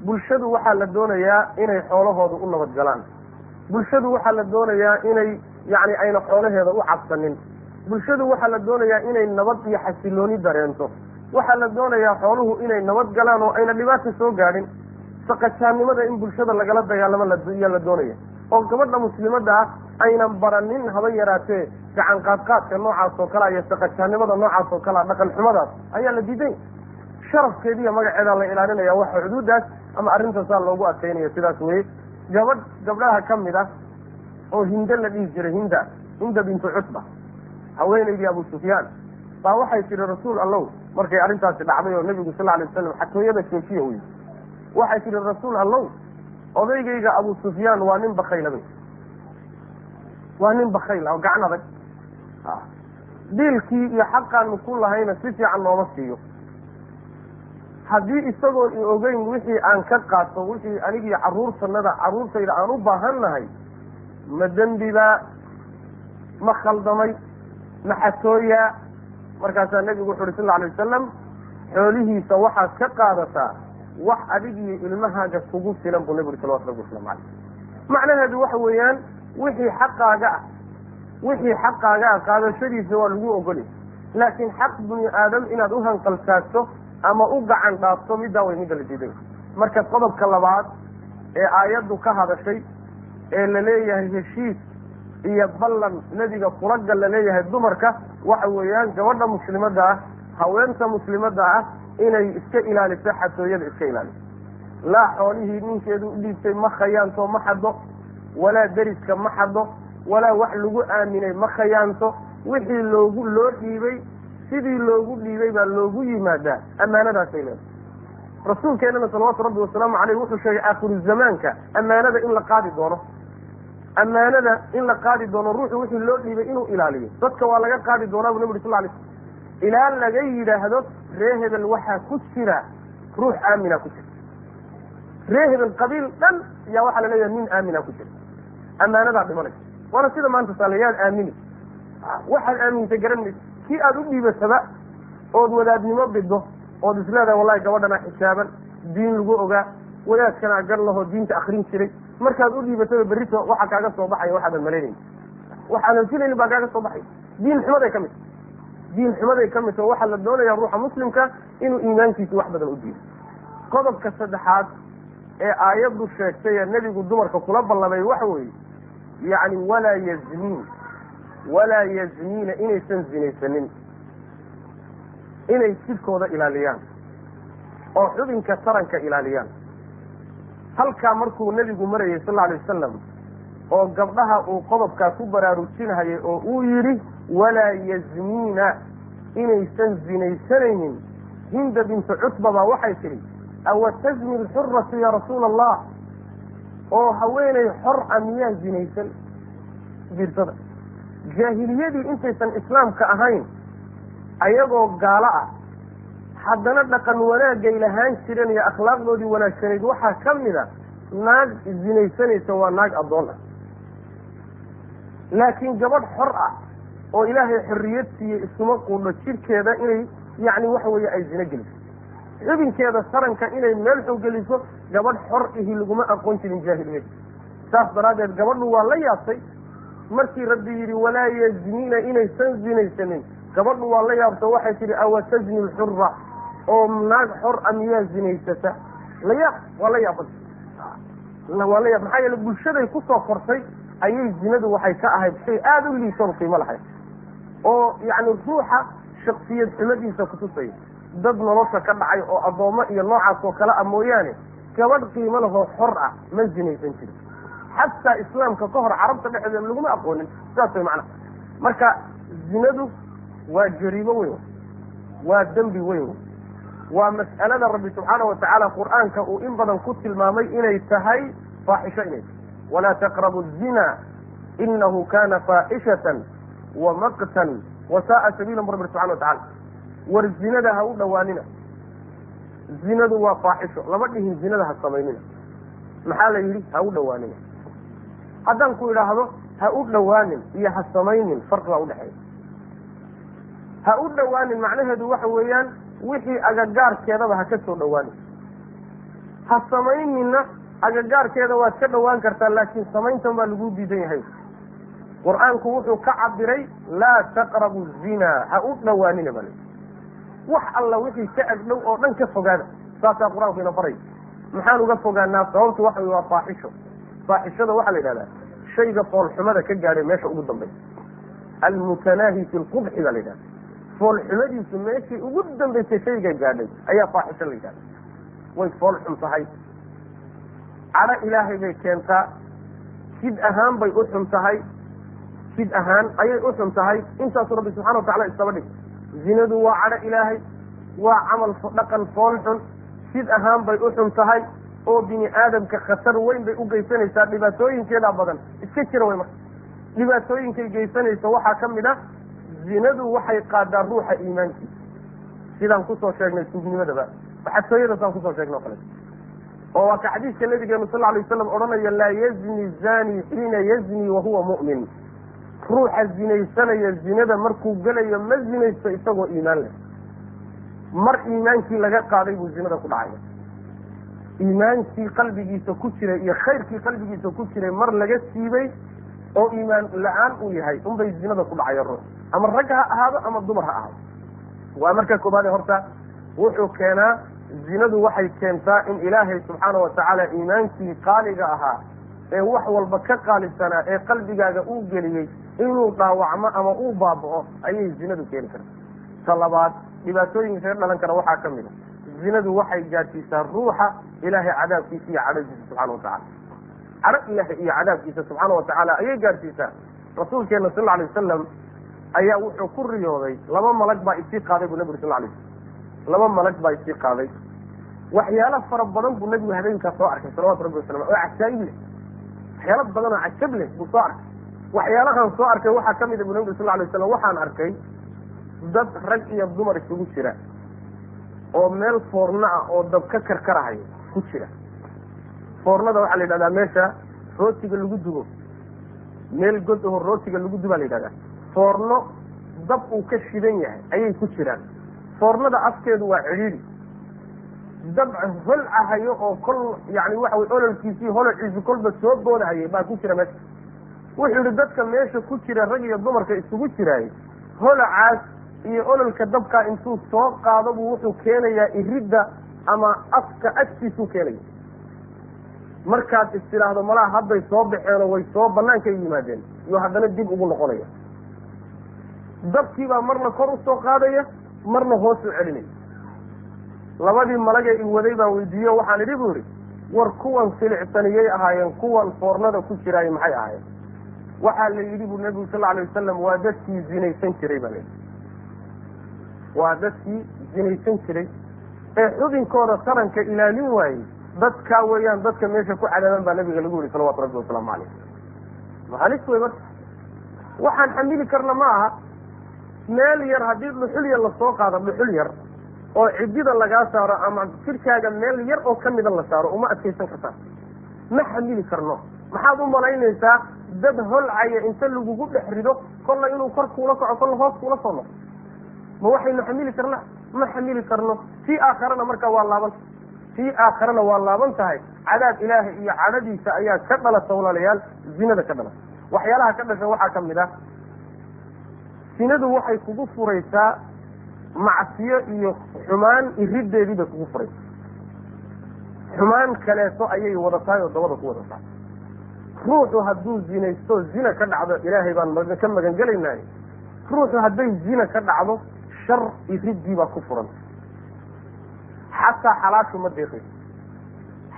B: bulshadu waxaa la doonayaa inay xoolahooda u nabad galaan. Bulshadu waxaa la doonayaa inay yani ayna xoolaheeda u cabsanin. Bulshadu waxaa la doonayaa inay nabad iyo xasilooni dareento. Waxaa la doonayaa xooluhu inay nabad galaan oo ayna dhibaata soo gaadhin. Saqajaannimada in bulshada lagala dagaalamo layaa la doonaya oo gabadha muslimadda ah aynan baranin haba yaraatee. Gacan qaadqaadka noocaas oo kalea iyo saqajaanimada noocaas oo kalea dhaqan xumadaas ayaa la diiday. Sharafkeediiyo magaceedaa la ilaalinaya waxa xuduuddaas ama arrintaasaa loogu adkaynaya sidaas weye gabadh gabdhaha ka mid ah oo hinde la dhihi jiray hinda hinda bintu cutba haweenaydii abu sufyaan baa waxay tihi rasuul allow markay arrintaasi dhacday oo nebigu sal alay wasalam xatooyada joojiya wey waxay tihi rasuul allow odaygayga abu sufyaan waa nin bakaylabay waa nin bakayla oo gacan adag diilkii iyo xaqaanu ku lahayna si fiican nooma siiyo. Haddii isagoon i ogeyn wixii aan ka qaato wixii anigii carruurtanada carruurtayda aan u baahan nahay ma dembibaa ma khaldamay ma xatooyaa. Markaasaa nebigu wuxu uhi sal alay wasalam xoolihiisa waxaad ka qaadataa wax adig iyo ilmahaaga kugu filan buu nebigu salawatu rabbi waslamu caleyh macnaheedu waxa weeyaan wixii xaqaaga ah wixii xaqaaga ah qaadashadiisa waa lagu ogolay laakiin xaq bini aadam inaad u hanqaltaagto ama u gacan dhaafto middaa way midda la diiday marka qodobka labaad ee aayaddu ka hadashay ee la leeyahay heshiis iyo ballan nebiga kulagal la leeyahay dumarka waxa weeyaan gabadha muslimadda ah haweenta muslimadda ah inay iska ilaaliso xatooyada iska ilaaliso laa xoolihii ninkeedu u dhiibtay ma khayaanto ma xado walaa deriska ma xado walaa wax lagu aaminay ma khayaanto. Wixii loogu loo dhiibay sidii loogu dhiibay baa loogu yimaadaa. Ammaanadaasay leedahay. Rasuulkeenana salawaatu rabbi wasalaamu caleyh wuxuu sheegay aakhiru zamaanka ammaanada in la qaadi doono. Ammaanada in la qaadi doono ruuxu wixii loo dhiibay inuu ilaaliyo. Dadka waa laga qaadi doonaa bu nabi uri sal lay sl ilaa laga yidhaahdo ree hebel waxaa ku jira ruux aamina ku jira. ree hebel qabiil dhan ayaa waxaa la leeyahay nin aamina ku jira. ammaanadaa dhimanaysa waana sida maanta saalayaad aamini. Waxaad aamintay garan maysa kii aada u dhiibataba ood wadaadnimo bido ood isleedahay wallahi gabadhana xijaaban diin lagu ogaa wadaadkana gar lahoo diinta akrin jiray. Markaad u dhiibataba berrito waxaa kaaga soo baxaya waxaadan malaynayn waxaadan filaynin baa kaaga soo baxay diin xumaday ka mid diin xumaday ka mid taho waxaa la doonaya ruuxa muslimka inuu iimaankiisa wax badan u diido qodobka saddexaad ee aayaddu sheegtay ee nebigu dumarka kula ballamay waxa weeye yacni walaa yazniin walaa yazniina inaysan zinaysanin inay jidhkooda ilaaliyaan oo xubinka taranka ilaaliyaan. Halkaa markuu nebigu marayay sal alay wasalam oo gabdhaha uu qodobkaa ku baraarujinahayay oo uu yidhi walaa yazniina inaysan zinaysanaynin. Hinda bintu cutba baa waxay tidhi awa tazni lxuratu ya rasuula allah oo haweenay xor a miyaa zinaysan? Fiirsada jaahiliyadii intaysan islaamka ahayn ayagoo gaalo ah haddana dhaqan wanaagay lahaan jireen iyo akhlaaqdoodii wanaagsanayd waxaa ka mid a naag zinaysanaysa waa naag addoon ah laakiin gabadh xor ah oo ilaahay xorriyad siiye isuma quudho jidhkeeda inay yacni waxa weeye ay zino geliso. Xubinkeeda taranka inay meel xog geliso gabadh xor ihi laguma aqoon jirin jaahiliyada saas daraaddeed gabadhu waa la yaabtay. Markii rabbi yidhi walaa yazniina inaysan zinaysanin. Gabadhu waa la yaabto waxay tidhi awa tazni lxura oo naag xor a miyaa zinaysata. La yaab waa la yaabay waa la yaab maxaa yeele bulshaday ku soo kortay ayay zinadu waxay ka ahayd shay aada u liitoon qiimo lahayd. Oo yacni ruuxa shaksiyad xumadiisa kutusaya dad nolosha ka dhacay oo addoommo iyo noocaas oo kale ah mooyaane gabadh qiimo lahoo xor ah ma zinaysan jirin. Xataa islaamka ka hor carabta dhexdeeda laguma aqoonin saas way macnaha marka zinadu waa jariimo weyn waa dembi weyn waa mas'alada rabbi subxaana watacaala qur'aanka uu in badan ku tilmaamay inay tahay faaxisho inay tahay zina inahu kana faaxishatan wa maqtan wa saaa sabiila bu rabbi subxana watacala war zinada ha u dhowaanina zinadu waa faaxisho lama dhihin zinada ha samaynina maxaa la yidhi ha u dhowaanina haddaan ku idhaahdo ha u dhowaanin iyo ha samaynin farqi baa udhexeeya ha u dhowaanin macnaheedu waxa weeyaan wixii agagaarkeedaba ha ka soo dhowaanin ha samaynina agagaarkeeda waad ka dhowaan kartaa laakiin samayntan baa lagu diidan yahay. Qur'aanku wuxuu ka cabiray laa taqrabu zina. Ha u dhowaanina bale. Wax alla wixii ka agdhow oo dhan ka fogaada saasaa qur'aanku ina baray. Maxaan uga fogaanaa sababtu waxa wey waa faaxisho. Faaxishada waxaa la yidhahdaa shayga foolxumada ka gaadhay meesha ugu dambaysa almutanaahi fi lqubxi baa la yidhahda foolxumadiisu meeshii ugu dambaysay shayga gaadhay ayaa faaxisho la yidhahda way fool xun tahay cadho ilaahay bay keentaa. Sid ahaan bay u xun tahay. Sid ahaan ayay u xun tahay. Intaasu rabbi subxana watacala isaba dhig. Zinadu waa cadho ilaahay. Waa camal dhaqan fool xun. Sid ahaan bay u xun tahay. Oo bini aadamka khatar weyn bay u geysanaysaa. Dhibaatooyinkeedaa badan. Iska jira way marka. Dhibaatooyinkay geysanaysa waxaa ka mid ah zinadu waxay qaadaa ruuxa iimaankiisa. Sidaan ku soo sheegnay suugnimadaba xatooyada saan ku soo sheegnay o kale oo waa ka xadiiska nabigeenu sal alay waslam odhanaya laa yazni zani xiina yazni wahuwa mu'min. Ruuxa zinaysanaya zinada markuu gelayo ma zinaysto isagoo iimaan leh. Mar iimaankii laga qaaday buu zinada ku dhacaya. Iimaankii qalbigiisa ku jiray iyo khayrkii qalbigiisa ku jiray mar laga siibay oo iimaan la'aan uu yahay unbay zinada ku dhacaya ruux. Ama rag ha ahaado ama dumar ha ahaado. Waa marka koobaade horta wuxuu keenaa zinadu waxay keentaa in ilaahay subxaana watacaala iimaankii qaaliga ahaa ee wax walba ka qaalisanaa ee qalbigaaga uu geliyey inuu dhaawacmo ama uu baaba'o ayay zinadu keeni karta ta labaad dhibaatooyinka kaga dhalan kara waxaa ka mid a zinadu waxay gaadhsiisaa ruuxa ilaahay cadaabkiisa iyo cadhadiisa subxana watacala cadho ilaahay iyo cadaabkiisa subxaana watacaala ayay gaadhsiisaa rasuulkeena sal alay wasalam ayaa wuxuu ku riyooday laba malag baa isii qaaday buu nabigu sal lay slam laba malag baa isii qaaday. Waxyaalo fara badan buu nabigu habeenkaa soo arkay salawatu rabbi wasalam oo cajaayib leh. Waxyaalo badan oo cajab leh buu soo arkay. Waxyaalahaan soo arkay waxaa ka mid a buu nabigu sal lay waslam waxaan arkay dad rag iyo dumar isugu jira oo meel foorno ah oo dab ka karkarahayo ku jira. Foornada waxaa la yidhahdaa meesha rootiga lagu dubo. Meel god aho rootiga lagu dubaa la yidhahdaa. Foorno dab uu ka shidan yahay ayay ku jiraan foornada afkeedu waa cidhiidi dab holcahayo oo kol yani waxa wey ololkiisii holociisi kolba soo boodahayay baa ku jira meesha. Wuxuu yihi dadka meesha ku jira rag iyo dumarka isugu jiraay holacaas iyo ololka dabkaa intuu soo qaado buu wuxuu keenayaa iridda ama afka agtiisuu keenaya markaad is tidhaahdo malaha hadday soo baxeenoo way soo bannaankay yimaadeen iyo haddana dib ugu noqonaya. Dabkiibaa marna kor u soo qaadaya marna hoos u celinaya labadii malagee i waday baan weydiiyo waxaan idhi bu idhi war kuwan silicsaniyay ahaayeen kuwan foornada ku jiraay maxay ahaayeen? Waxaa la yidhi bu nabigu sal alay wasalam waa dadkii zinaysan jiray baa layidhi waa dadkii zinaysan jiray. Ee xubinkooda taranka ilaalin waayey dadkaa weeyaan dadka meesha ku cadaaban baa nabiga lagu yihi salawatu rabbi wasalaamu caleyh mahalis wey marka? Waxaan xamili karna ma aha meel yar haddii dhuxul yar la soo qaado dhuxul yar oo cidida lagaa saaro ama jidhkaaga meel yar oo kamida la saaro uma adkaysan kartaa. Ma xamili karno. Maxaad u malaynaysaa dad holcaya inta lagugu dhex rido kolla inuu kor kuula kaco kolla hoos kuula soo noqo ma waxaynu xamili karna ma xamili karno. Tii aakharana markaa waa laaban. Tii aakharana waa laaban tahay. Cadaab ilaahay iyo cadhadiisa ayaa ka dhalata walaalayaal zinada ka dhalata waxyaalaha ka dhasha waxaa ka mid ah sinadu waxay kugu furaysaa macsiyo iyo xumaan irideedii bay kugu furaysaa. Xumaan kaleeto ayay wadatahay oo dabada ku wadataa. Ruuxu hadduu zinaysto zina ka dhacdo ilaahay baan ka magan gelaynaay ruuxu hadday zina ka dhacdo shar iridii baa ku furan. Xataa xalaashu ma deeqayso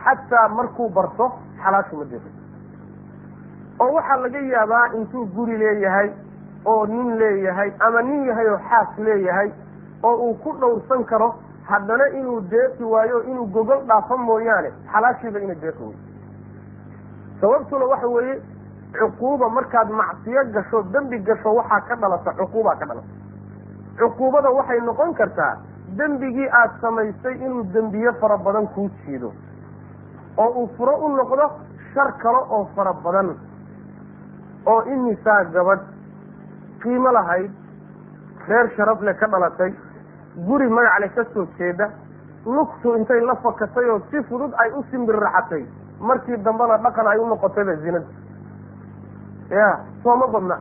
B: xataa markuu barto xalaashu ma deeqayso oo waxaa laga yaabaa intuu guri leeyahay oo nin leeyahay ama nin yahay oo xaas leeyahay oo uu ku dhowrsan karo haddana inuu deeqi waayo inuu gogol dhaafo mooyaane xalaashiiba ina deeqi wey sababtuna waxa weeye cuquuba markaad macsiyo gasho dembi gasho waxaa ka dhalata cuquubaa ka dhalata. Cuquubada waxay noqon kartaa dembigii aada samaysay inuu dembiye fara badan kuu jiido oo uu furo u noqdo shar kale oo fara badan oo imisaa gabadh qiimo lahayd reer sharaf leh ka dhalatay guri magacle ka soo jeeda lugtu intay la fakatay oo si fudud ay u simbirraxatay markii dambena dhaqan ay u noqotayba zinada ya sooma badna.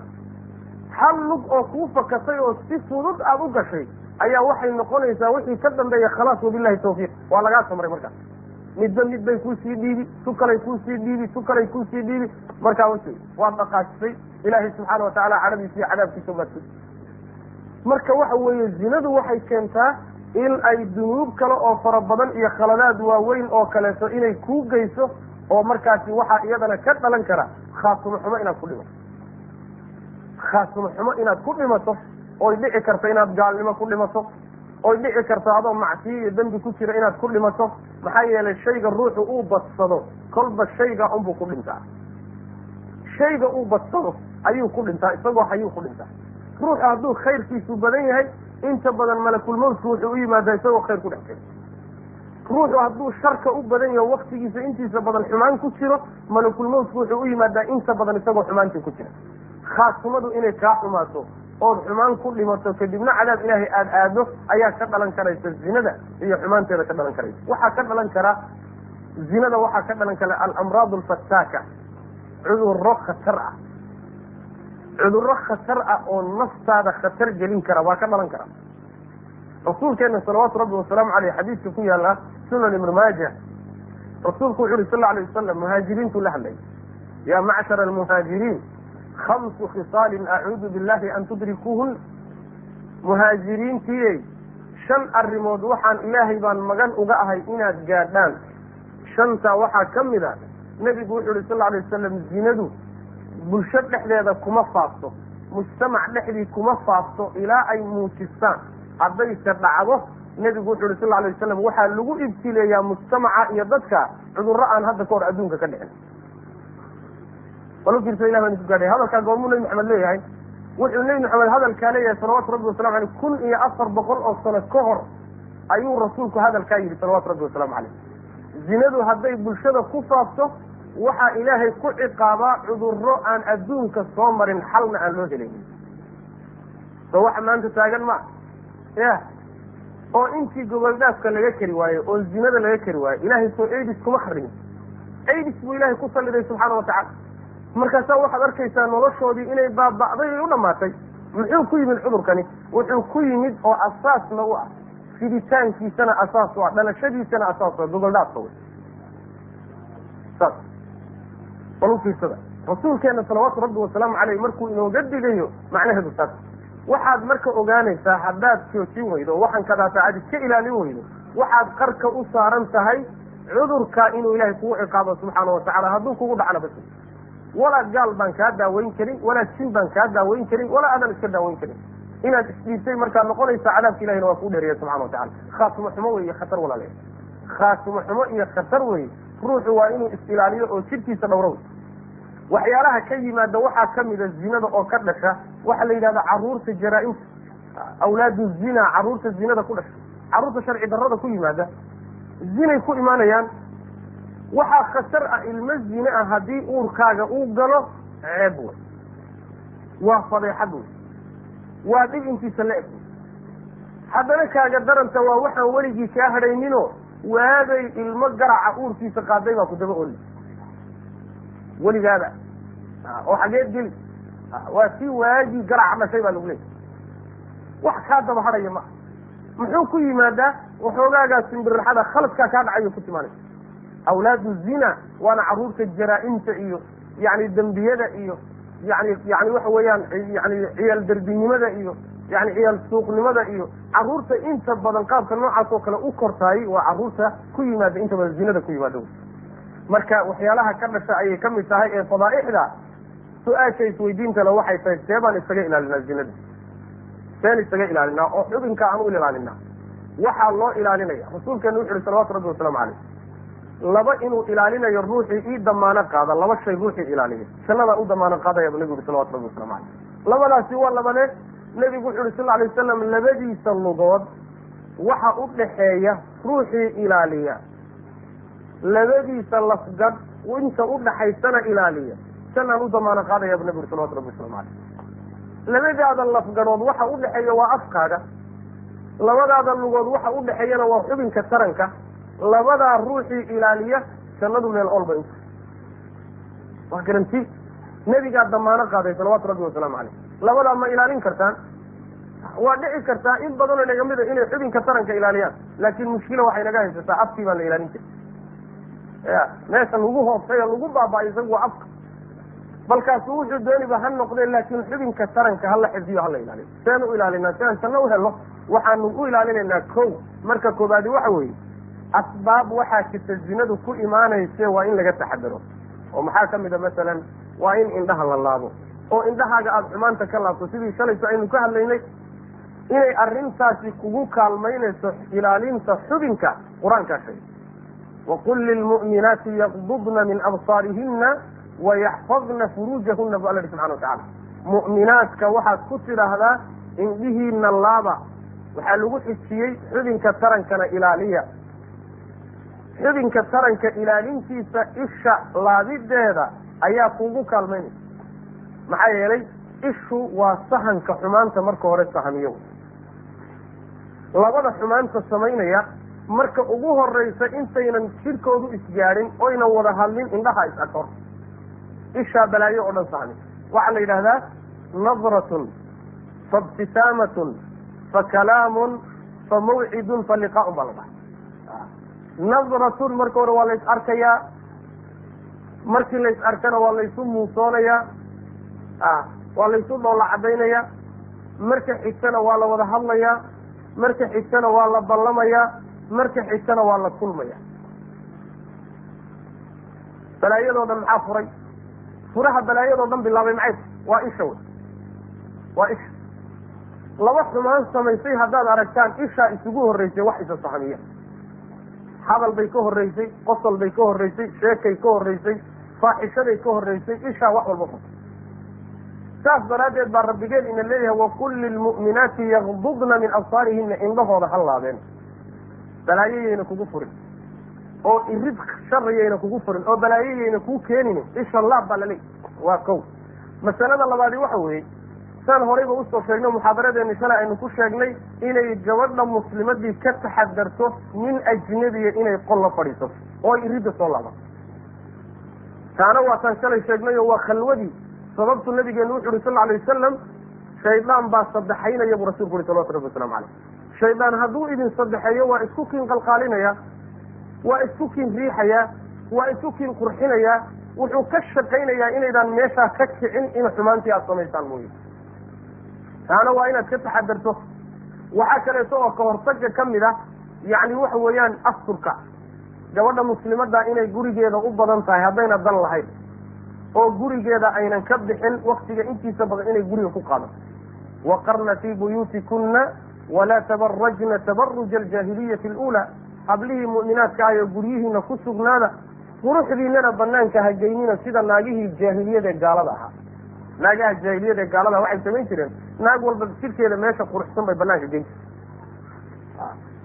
B: Hal lug oo kuu fakatay oo si fudud aada u gashay ayaa waxay noqonaysaa wixii ka dambeeya khalaas wabilahi tawfiiq. Waa lagaa samray markaas midba mid bay kuusii dhiibi tu kalay kuusii dhiibi tu kalay kuusii dhiibi. Markaa wasi waad dhaqaajisay ilaahay subxaana watacaala cadhadiisa iyo cadaabkiisa baad marka waxa weeye zinadu waxay keentaa in ay dunuub kale oo fara badan iyo khaladaad waaweyn oo kaleeto inay kuu geyso oo markaasi waxaa iyadana ka dhalan kara khaasumo xumo inaad ku dhimato. Khaasumo xumo inaad ku dhimato oy dhici karto inaad gaalnimo ku dhimato oy dhici karto adoo macsiyo iyo dembi ku jira inaad ku dhimato maxaa yeelay shayga ruuxu uu badsado kolba shayga unbuu ku dhintaa. Shayga uu badsado ayuu ku dhintaa isagoo hayuu ku dhintaa. Ruuxu hadduu khayrkiisu badan yahay inta badan malakulmowtku wuxuu u yimaadaa isagoo khayr ku dhex jira. Ruuxu hadduu sharka u badan yaho waktigiisa intiisa badan xumaan ku jiro malakulmowtku wuxuu u yimaadaa inta badan isagoo xumaantii ku jira. Khaasimadu inay kaa xumaato ood xumaan ku dhimato kadibna cadaab ilaahay aada aado ayaa ka dhalan karaysa zinada iyo xumaanteeda ka dhalan karaysa. Waxaa ka dhalan kara zinada waxaa ka dhalan kara alamraad alfataaka cudurro khatar ah. Cudurro khatar ah oo naftaada khatar gelin kara waa ka dhalan kara. Rasuulkeena salawaatu rabbi wasalaamu caleyh xadiiska ku yaalla sunan ibnu maaja rasuulku wuxu uhi sal lla alay wasalam muhaajiriintuu la hadlay. Yaa macshara almuhaajiriin hamsu khisaalin acuudu billahi an tudrikuuhun muhaajiriintiiyey shan arrimood waxaan ilaahay baan magan uga ahay inaad gaadhaan shantaa waxaa ka mid a nebigu wuxuu uhi sal alay wasalam zinadu bulsho dhexdeeda kuma faafto mujtamac dhexdii kuma faafto ilaa ay muujistaan haddayse dhacdo nebigu wuxu uhi sal alay wasalam waxaa lagu ibtileeyaa mujtamaca iyo dadka cudurro aan hadda ka hor adduunka ka dhicin walu fiirsa ilah baan isu gaadhay hadalkaa goormuu nebi maxamed leeyahay. Wuxuu nebi maxamed hadalkaa leeyahay salawaatu rabbi wasalamu aleyh kun iyo afar boqol oo sano ka hor ayuu rasuulku hadalkaa yidhi salawaatu rabbi wasalaamu caleyh zinadu hadday bulshada ku faafto waxaa ilaahay ku ciqaabaa cudurro aan adduunka soo marin xalna aan loo helaynin soo waxa maanta taagan maa ya. Oo intii goboldhaafka laga keri waayo oo zinada laga keri waayo ilaahay soo aidis kuma kharimin aidis buu ilaahay ku salliday subxaana watacala markaasaa waxaad arkaysaa noloshoodii inay baaba'day ay u dhamaatay. Muxuu ku yimid cudurkani? Wuxuu ku yimid oo asaasna u ah. Fiditaankiisana asaas u ah. Dhalashadiisana asaas u ah. Gogoldhaafka wey saas. Bal u fiirsada salawaatu rabbi wasalaamu caleyh markuu inooga digayo macnaheedu saas. Waxaad marka ogaanaysaa haddaad joojin weydo waxaan kadaata aad iska ilaalin weydo waxaad qarka u saaran tahay cudurka inuu ilaahay kugu ciqaabo subxaana watacala hadduu kugu dhacna bas walaa gaal baan kaa daaweyn karin walaa jin baan kaa daaweyn karin walaa aadan iska daaweyn karin. Inaad isdhiibtay markaad noqonaysa cadaabka ilahina waa kuu dheeriya subxana watacala khaasimo xumo wey iyo khatar walaale khaasimo xumo iyo khatar wey ruuxu waa inuu is-ilaaliyo oo jidhkiisa dhowro wey waxyaalaha ka yimaada waxaa kamida zinada oo ka dhasha. Waxaa la yidhahda carruurta jaraa-imta awlaadu zina carruurta zinada ku dhasha. Caruurta sharci darrada ku yimaada. Zinay ku imaanayaan waxaa khatar ah ilmo zine ah haddii uurkaaga uu galo ceeb wey waa fadeexad wey waa dhib intiisa la eg haddana kaaga daranta waa waxaan weligii kaa hadhayninoo waagay ilmo garaca uurkiisa qaaday baa ku daba oli weligaada. Oo xageed geli waa si waagii garaca dhashay baa lagu leeyay wax kaa daba hadhaya maaha muxuu ku yimaadaa waxoogaagaa simbirraxada khaladkaa kaa dhacayo ku timaanay awlaadu zina waana carruurta jaraa-imta iyo yani dembiyada iyo yani yani waxa weeyaan yani ciyaal derbinimada iyo yani ciyaal suuqnimada iyo carruurta inta badan qaabka noocaas oo kale u kortaayay waa carruurta ku yimaada inta badan zinada ku yimaada marka waxyaalaha ka dhasha ayay ka mid tahay ee fadaaixda su'aasha isweydiintale waxay tahay see baan isaga ilaalinaa zinada. Seen isaga ilaalinaa oo xubinka aan u ilaalinaa. Waxaa loo ilaalinaya rasuulkeena wuxu uhi salawatu rabbi wasalaamu caleyh laba inuu ilaalinayo ruuxii ii damaano qaada laba shay ruuxii ilaaliya jannadaan u damaano qaadaya bu nebigu yuri salawatu rabbi waslamu caleyh labadaasi waa labadee nebigu wuxu uhi sal alay wasalam labadiisa lugood waxa u dhaxeeya ruuxii ilaaliya. Labadiisa lafgadh inta u dhaxaysana ilaaliya. Jannaan u damaano qaadaya bu nebigu yuri salawatu rabbi waslamu caleyh labadaada lafgadhood waxa u dhexeeya waa afkaaga. Labadaada lugood waxa u dhexeeyana waa xubinka taranka labadaa ruuxii ilaaliya jannadu meel ol bay u tahay waa garanti nebigaa damaano qaaday salawaatu rabbi wasalaamu caleyh labadaa ma ilaalin kartaan? Waa dhici kartaa in badanoo naga mida inay xubinka taranka ilaaliyaan laakiin mushkila waxay naga haysataa afkii baan la ilaalin jirin ya meesha lagu hoobtay oo lagu baaba-ay isagu waa afka. Balkaasu wuxuu dooniba ha noqdee laakiin xubinka taranka hala xifdiyo hala ilaaliyo seen u ilaalinaa si aan janno u helo waxaanu u ilaalinaynaa kow. Marka koobaadi waxa weeye asbaab waxaa jirta zinadu ku imaanayse waa in laga taxadaro. oo maxaa ka mid a masalan waa in indhaha la laabo. oo indhahaaga aada xumaanta ka laabto sidii shalayso aynu ka hadlaynay inay arrintaasi kugu kaalmaynayso ilaalinta xubinka qur'aankaa sheegay. waqul lilmu'minaati yaqdudna min absaarihina wayaxfadna furuujahuna bu alla ihi subxana watacala mu'minaadka waxaad ku tidhaahdaa indhihiina laaba. Waxaa lagu xijiyey xubinka tarankana ilaaliya xubinka taranka ilaalintiisa isha laabideeda ayaa kugu kaalmaynaysa maxaa yeelay ishu waa sahanka xumaanta marka hore sahamiyo. Labada xumaanta samaynaya marka ugu horeysa intaynan jidhkoodu isgaadhin oynan wada hadlin indhaha is ag hor ishaa balaayo oo dhan sahmi waxaa la yidhahdaa nadratun fa ibtisaamatun fa kalaamun fa mawcidun fa liqaaun baa la dhaha nadratun marka hore waa la arkayaa. Markii la arkana waa laysu muusoonayaa. Waa laysu dhoolla cadaynayaa. Marka xigtana waa la wada hadlayaa. Marka xigtana waa la ballamayaa. Marka xigtana waa la kulmaya balaayadoo dhan maxaa furay? Furaha balaayadoo dhan bilaabay maxay? Waa isha wey. Waa isha. Laba xumaan samaysay haddaad aragtaan ishaa isugu horreysay wax isa sahmiya hadal bay ka horreysay qosol bay ka horreysay sheekay ka horreysay faaxishaday ka horreysay ishaa wax walba furtay saas daraaddeed baa rabbigeen ina leeyahay waqul lilmu'minaati yaqdudna min absaarihina indhahooda ha laabeen balaayayayna kugu furin. Oo irid shariyayna kugu furin. Oo balaayayayna kuu keenin isha laab baa laleeyahy waa kow. Masalada labaadi waxa weeye saan horayba u soo sheegnay muxaadaradeeni shalay aynu ku sheegnay inay gabadha muslimadii ka taxadarto nin ajnabiya inay qol la fadhiisato oo ay iridda soo laabato taana waataan shalay sheegnay oo waa khalwadii sababtu nabigeenu wuxu uhi sal alay wasalam shaydaan baa sadexaynaya buu rasulku uhi salawatu rabbi waslamu caleyh shaydaan hadduu idin sadexeeyo waa isku kiin qalqaalinaya waa isku kiin riixayaa waa isku kiin qurxinayaa wuxuu ka shaqaynayaa inaydaan meeshaa ka kicin in xumaantii aada samaysaan mooye taana waa inaad ka taxadarto waxaa kaleeto oo ka hortaga ka mid ah yacni waxa weeyaan asturka. Gabadha muslimadda inay gurigeeda u badan tahay haddayna dan lahayn. Oo gurigeeda aynan ka bixin waktiga intiisa badan inay guriga ku qaadato waqarna fii buyuutikunna walaa tabarajna tabaruja aljaahiliyati aluulaa. Hablihii mu'minaadka ah oo guryihiina ku sugnaada quruxdiinana banaanka ha geynina sida naagihii jaahiliyada ee gaalada ahaa naagaha jaahiliyada gaalada waxay samayn jireen. Naag walba jidhkeeda meesha quruxsan bay banaanka geyn jirtay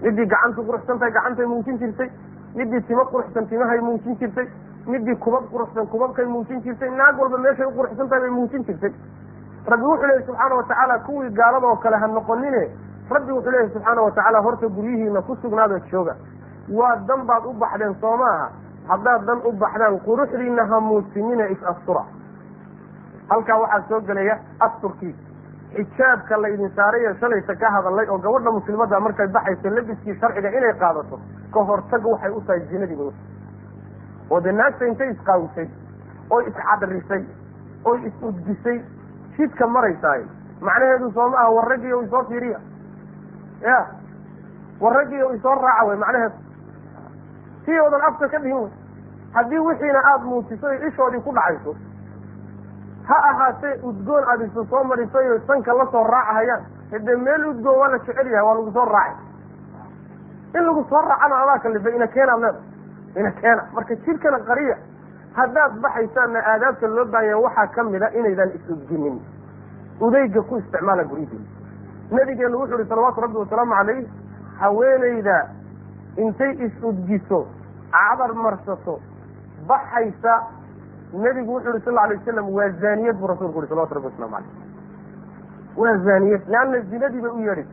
B: midii gacantu quruxsan tahay gacantay muujin jirtay. Midii timo quruxsan timahay muujin jirtay. Midii kubab quruxsan kubabkay muujin jirtay. Naag walba meeshay u quruxsan tahay bay muujin jirtay. Rabbi wuxuu leeyahy subxaana watacaala kuwii gaalada oo kale ha noqonine. Rabbi wuxuu leeyahy subxaana watacaala horta guryihiina ku sugnaada jooga. Waa dan baad u baxdeen soo maaha. Haddaad dan u baxdaan quruxdiina ha muujinina is astura halkaa waxaa soo gelaya asturkii. Xijaabka la idin saarayo shalaysa ka hadalay oo gabadha muslimadda markay baxayso labiskii sharciga inay qaadato ka hortag waxay u tahay zinadii bay oo dee naagta intay isqaawisay oy iscadrisay oy is-udgisay jidka maraysaay macnaheedu soo ma aha warragiiyo isoo fiiriya. Ya warragiiyo isoo raaca wey macnaheedu. Si oodan afka ka dhihin wey haddii wixiina aada muujiso ishoodii ku dhacayso ha ahaatee udgoon aada isu soo marisay o sanka la soo raacahayaan hadee meel udgoon waa la jecel yahay waa lagu soo raacay. In lagu soo raacana adaa kalifay ina keenaad leeda ina keena marka jidhkana qariya haddaad baxaysaanna aadaabta loo baahanya waxaa ka mid a is-udginin udayga ku isticmaala guryihiina nabigeenu wuxuu ihi salawaatu rabbi wasalaamu calayh haweeneyda intay is-udgiso cadar marsato baxaysa nebigu wuxu uhi sal alay wasalam waa zaaniyad buu rasulku uhi salawatu rabbi waslamu calayh waa zaaniyad leanna zinadii bay u yeedhaysa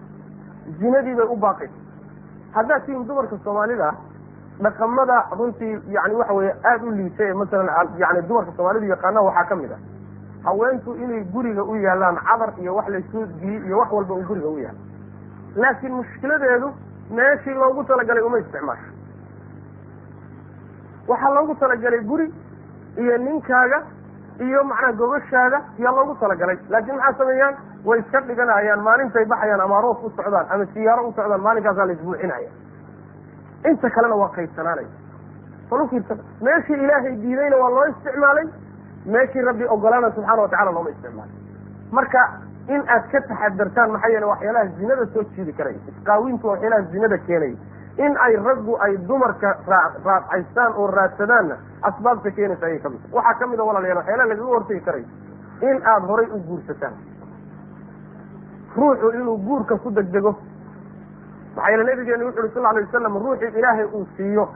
B: zinadii bay u baaqaysa haddaad tihiin dumarka soomaalida dhaqamada runtii yani waxa weeye aada u liitay ee masalan yani dumarka soomaalidu yaqaana waxaa ka mid ah haweentu inay guriga u yaalaan cadar iyo wax laysoo diyey iyo wax walba uu guriga u yaalo laakiin mushkiladeedu meeshii loogu talagalay uma isticmaasho. Waxaa loogu talagalay guri iyo ninkaaga iyo macnaha gobashaada yaa loogu talagalay. Laakiin maxaa sameeyaan? Way iska dhiganayaan maalintay baxayaan ama aroos u socdaan ama siyaaro u socdaan maalinkaasaa la isbuuxinaya inta kalena waa qaybsanaanaya meeshii ilaahay diidayna waa loo isticmaalay meeshii rabbi ogolaana subxaana watacala looma isticmaalay marka in aad ka taxadartaan maxaa yeele waxyaalaha zinada soo jiidi karaya isqaawintu waa waxyaalaha zinada keenaya in ay raggu ay dumarka raa raadcaystaan oo raadsadaanna asbaabta keenaysa ayay ka mid tahay. Waxaa ka mid a walaalayaal waxyaalaha lagaga hortegi karayo in aada horay u guursataan. Ruuxu inuu guurka ku degdego maxaa yeele nabigeenu wuxu uhi sal alay wasalam ruuxii ilaahay uu siiyo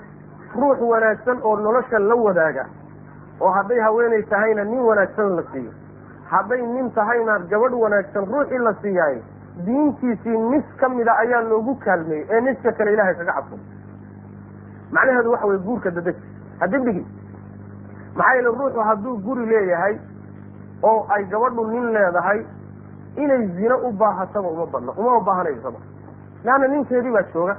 B: ruux wanaagsan oo nolosha la wadaaga oo hadday haweenay tahayna nin wanaagsan la siiyo. Hadday nin tahayna gabadh wanaagsan ruuxii la siiyaayo diintiisii nis ka mida ayaa loogu kaalmeeyey ee niska kale ilahay kaga cabso macnaheedu waxa weye guurka dadeg ha degdegi maxaa yeele ruuxu hadduu guri leeyahay oo ay gabadhu nin leedahay inay zino u baahataba uma badno uma baahanaysaba leanna ninkeedii baa jooga.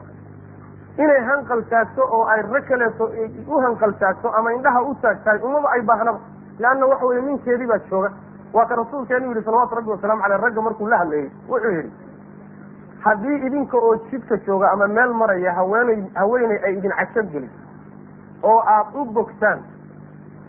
B: Inay hanqal taagto oo ay rag kaleeto u hanqal taagto ama indhaha u taagtahay umaba ay baahnaba. Leanna waxa weye ninkeedii baa jooga waa ka rasuulkeenu yihi salawatu rabbi wasalaamu caleyh ragga markuu la hadlayey wuxuu yidhi haddii idinka oo jidka jooga ama meel maraya haweeney haweeney ay idin cajab gelin oo aada u bogtaan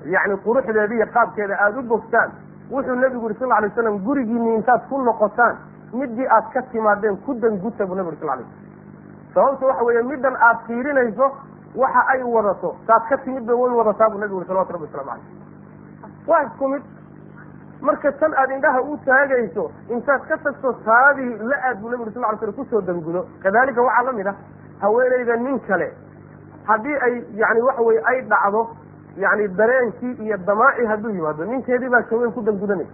B: yacni quruxdeeda iyo qaabkeeda aada u bogtaan wuxuu nebigu yidhi sal alay slam gurigiini intaad ku noqotaan midii aad ka timaadeen ku danguta buu nebigu yuri sal lay slam sababta waxa weeye middan aad fiirinayso waxa ay wadato taad ka timid bay way wadataa buu nebigu yuri salawatu rabbi waslamu caleyh waa isku mid marka tan aada indhaha u taagayso intaad ka tagto taadii la aad buu nebigu sal slam ku soo dangudo kadalika waxaa la mid ah haweeneyda nin kale. Haddii ay yani waxa weye ay dhacdo yani dareenkii iyo damaaci hadduu yimaado ninkeedii baa joogen ku dangudanaysa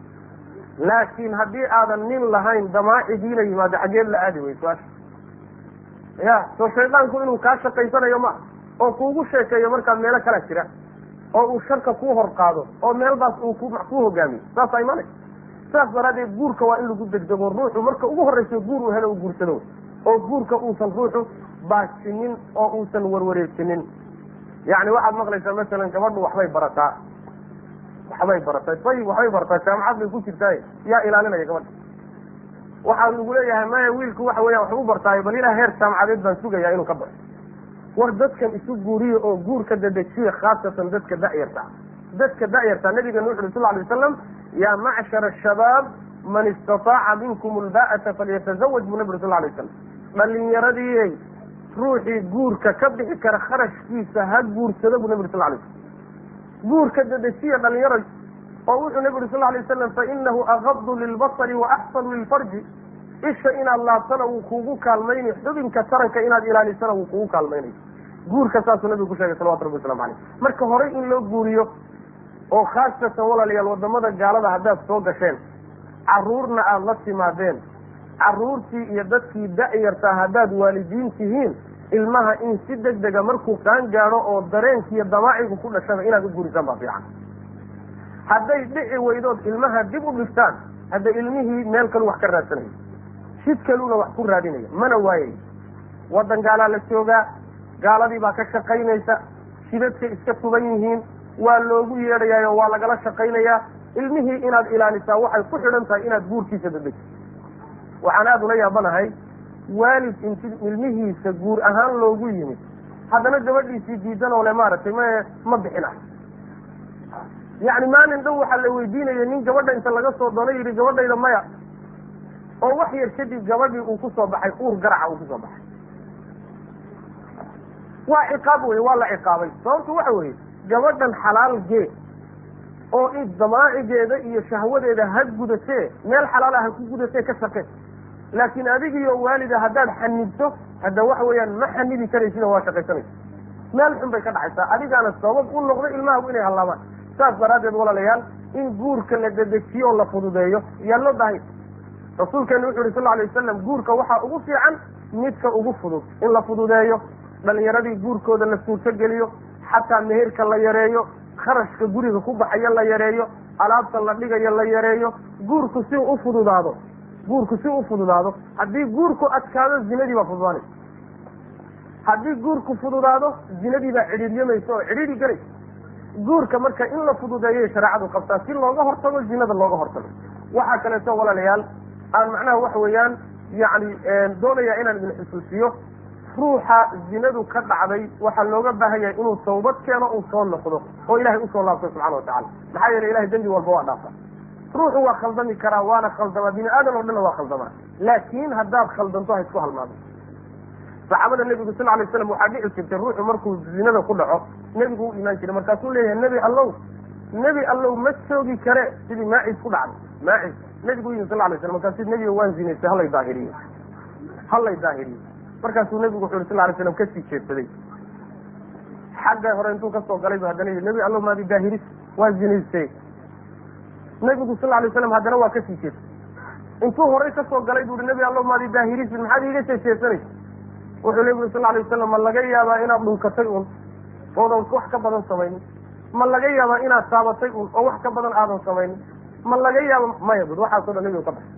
B: laakiin haddii aadan nin lahayn damaacigiina yimaado xaggeed la aadi wey su'aasha ya soo shaydaanku inuu kaa shaqaysanayo ma oo kuugu sheekeeyo markaad meelo kala jira oo uu sharka kuu hor qaado oo meelbaas uu ku hogaamiyo saasaa imanaysa saas daraaddeed guurka waa in lagu degdego ruuxu. Marka ugu horreysa guur uu helo u guursado oo guurka uusan ruuxu baajinin oo uusan warwareejinin yacni waxaad maqlaysaa masalan gabadhu waxbay barataa. Waxbay barataa. Ayib waxbay barataa. Jaamacad bay ku jirtaa yaa ilaalinaya gabadha waxaa lagu leeyahay maya wiilku waxa weya wax u bartaayo bal ilaa heer jaamacadeed baan sugayaa inuu ka baxo war dadkan isu guuriyo oo guurka dadejiya khaasatan dadka da'yarta. Dadka da'yarta nabigeena wuxu uri sal alay wasalam yaa macshara ashabaab man istataaca minkum alba'ata falyatazawaj buu nabi uri sal alay wasalam dhalinyaradii ruuxii guurka ka bixi kara kharashkiisa ha guursado buu nabi uri sal alay slam guurka dadejiya dhalinyaro oo wuxuu nabi uri sal alay wasalam fainahu agadu lilbasari wa axsanu lilfarji isha inaad laabtana wuu kuugu kaalmayni. Xubinka taranka inaad ilaalisana wuu kuugu kaalmaynay guurka saasuu nabigu ku sheegay salawatu rabbi waslamu caleyh marka horey in loo guuriyo oo khaasatan walaalayaal waddamada gaalada haddaad soo gasheen caruurna aada la timaadeen caruurtii iyo dadkii da'yartaa haddaad waalidiin tihiin ilmaha in si deg dega markuu qaan gaadho oo dareenkiiyo damaacigu ku dhashaba inaad u guurisaan baa fiican. Hadday dhici weydood ilmaha dib u dhigtaan hadda ilmihii meel kalu wax ka raadsanayo sid kaluna wax ku raadinaya. Mana waayay waddan gaalaa la joogaa gaaladii baa ka shaqaynaysa shidadka iska tuban yihiin waa loogu yeedhayayo waa lagala shaqaynayaa. Ilmihii inaad ilaalisaa waxay ku xidhan tahay inaad guurkiisa dadejiso waxaan aada ula yaabanahay waalid inti ilmihiisa guur ahaan loogu yimid haddana gabadhiisii diidan oo le maaragtay ma ma bixinayo yacni maalin dhow waxaa la weydiinaya nin gabadha inta laga soo doono yidhi gabadhayda maya oo wax yar kadib gabadhii uu ku soo baxay uur garaca uu ku soo baxay. Waa ciqaab wey waa la ciqaabay. Sababtu waxa weeye gabadhan xalaal gee oo in damaacigeeda iyo shahwadeeda ha gudatee meel xalaala ha ku gudatee ka shaqe. Laakiin adigiyo waalida haddaad xanibto hadda waxa weeyaan ma xanibi karaysida waa shaqaysanaysa meel xun bay ka dhacaysaa. Adigaana sabab u noqday ilmahagu inay hallaabaan saas daraaddeed walaalayaal in guurka la dedejiyo oo la fududeeyo yaa loo baahay rasuulkeenu wuxu yuri sal alay wasalam guurka waxaa ugu fiican midka ugu fudud. In la fududeeyo dhalinyaradii guurkooda la suurtogeliyo xataa meherka la yareeyo kharashka guriga ku baxaya la yareeyo alaabta la dhigayo la yareeyo guurku si u fududaado guurku si u fududaado haddii guurku adkaado zinadii baa fududaanaysa haddii guurku fududaado zinadii baa cidhiiryamaysa oo cidhiiri galaysa guurka marka in la fududeeyay shareecadu qabtaa si looga hortago zinada looga hortago. Waxaa kaleeto walaalayaal aan macnaha waxa weeyaan yacni doonaya inaan idin xusuusiyo ruuxa zinadu ka dhacday waxaa looga baahan yahay inuu tawbad keeno uu soo noqdo oo ilahay u soo laabto subxana watacala maxaa yeele ilahay dembi walba waa dhaafa. Ruuxu waa khaldami karaa waana khaldamaa bini aadan oo dhanna waa khaldamaa laakiin haddaad khaldanto ha isku halmaado. Saxaabada nebigu sal lay slam waxaa dhici jirtay ruuxu markuu zinada ku dhaco nebigu u imaan jiray. Markaasuu leeyahay nebi allow nebi allow ma joogi kare. Sidii maacis ku dhacday. Maacis nebigu u yimi sal lay slam markaasu nebiga waan zinaystay halay daahiriyo halay daahiriyo markaasuu nebigu wuxu yhi sal lay slam ka sii jeedsaday xagga hore intuu ka soo galay bu haddana yii nebi allow maadi daahiris waa zinaystay nebigu sal lay slam haddana waa ka sii jeedsay intuu horay ka soo galay bu i nebi allow maadi daahiris maxaad iiga jeejeedsanaysa wuxuu nebigu sal lay waslam ma laga yaabaa inaad dhunkatay un oodan wax ka badan samaynin ma laga yaabaa inaad taabatay un oo wax ka badan aadan samaynin ma laga yaaba maya bud waxaasoo dhan nebigu ka baxay.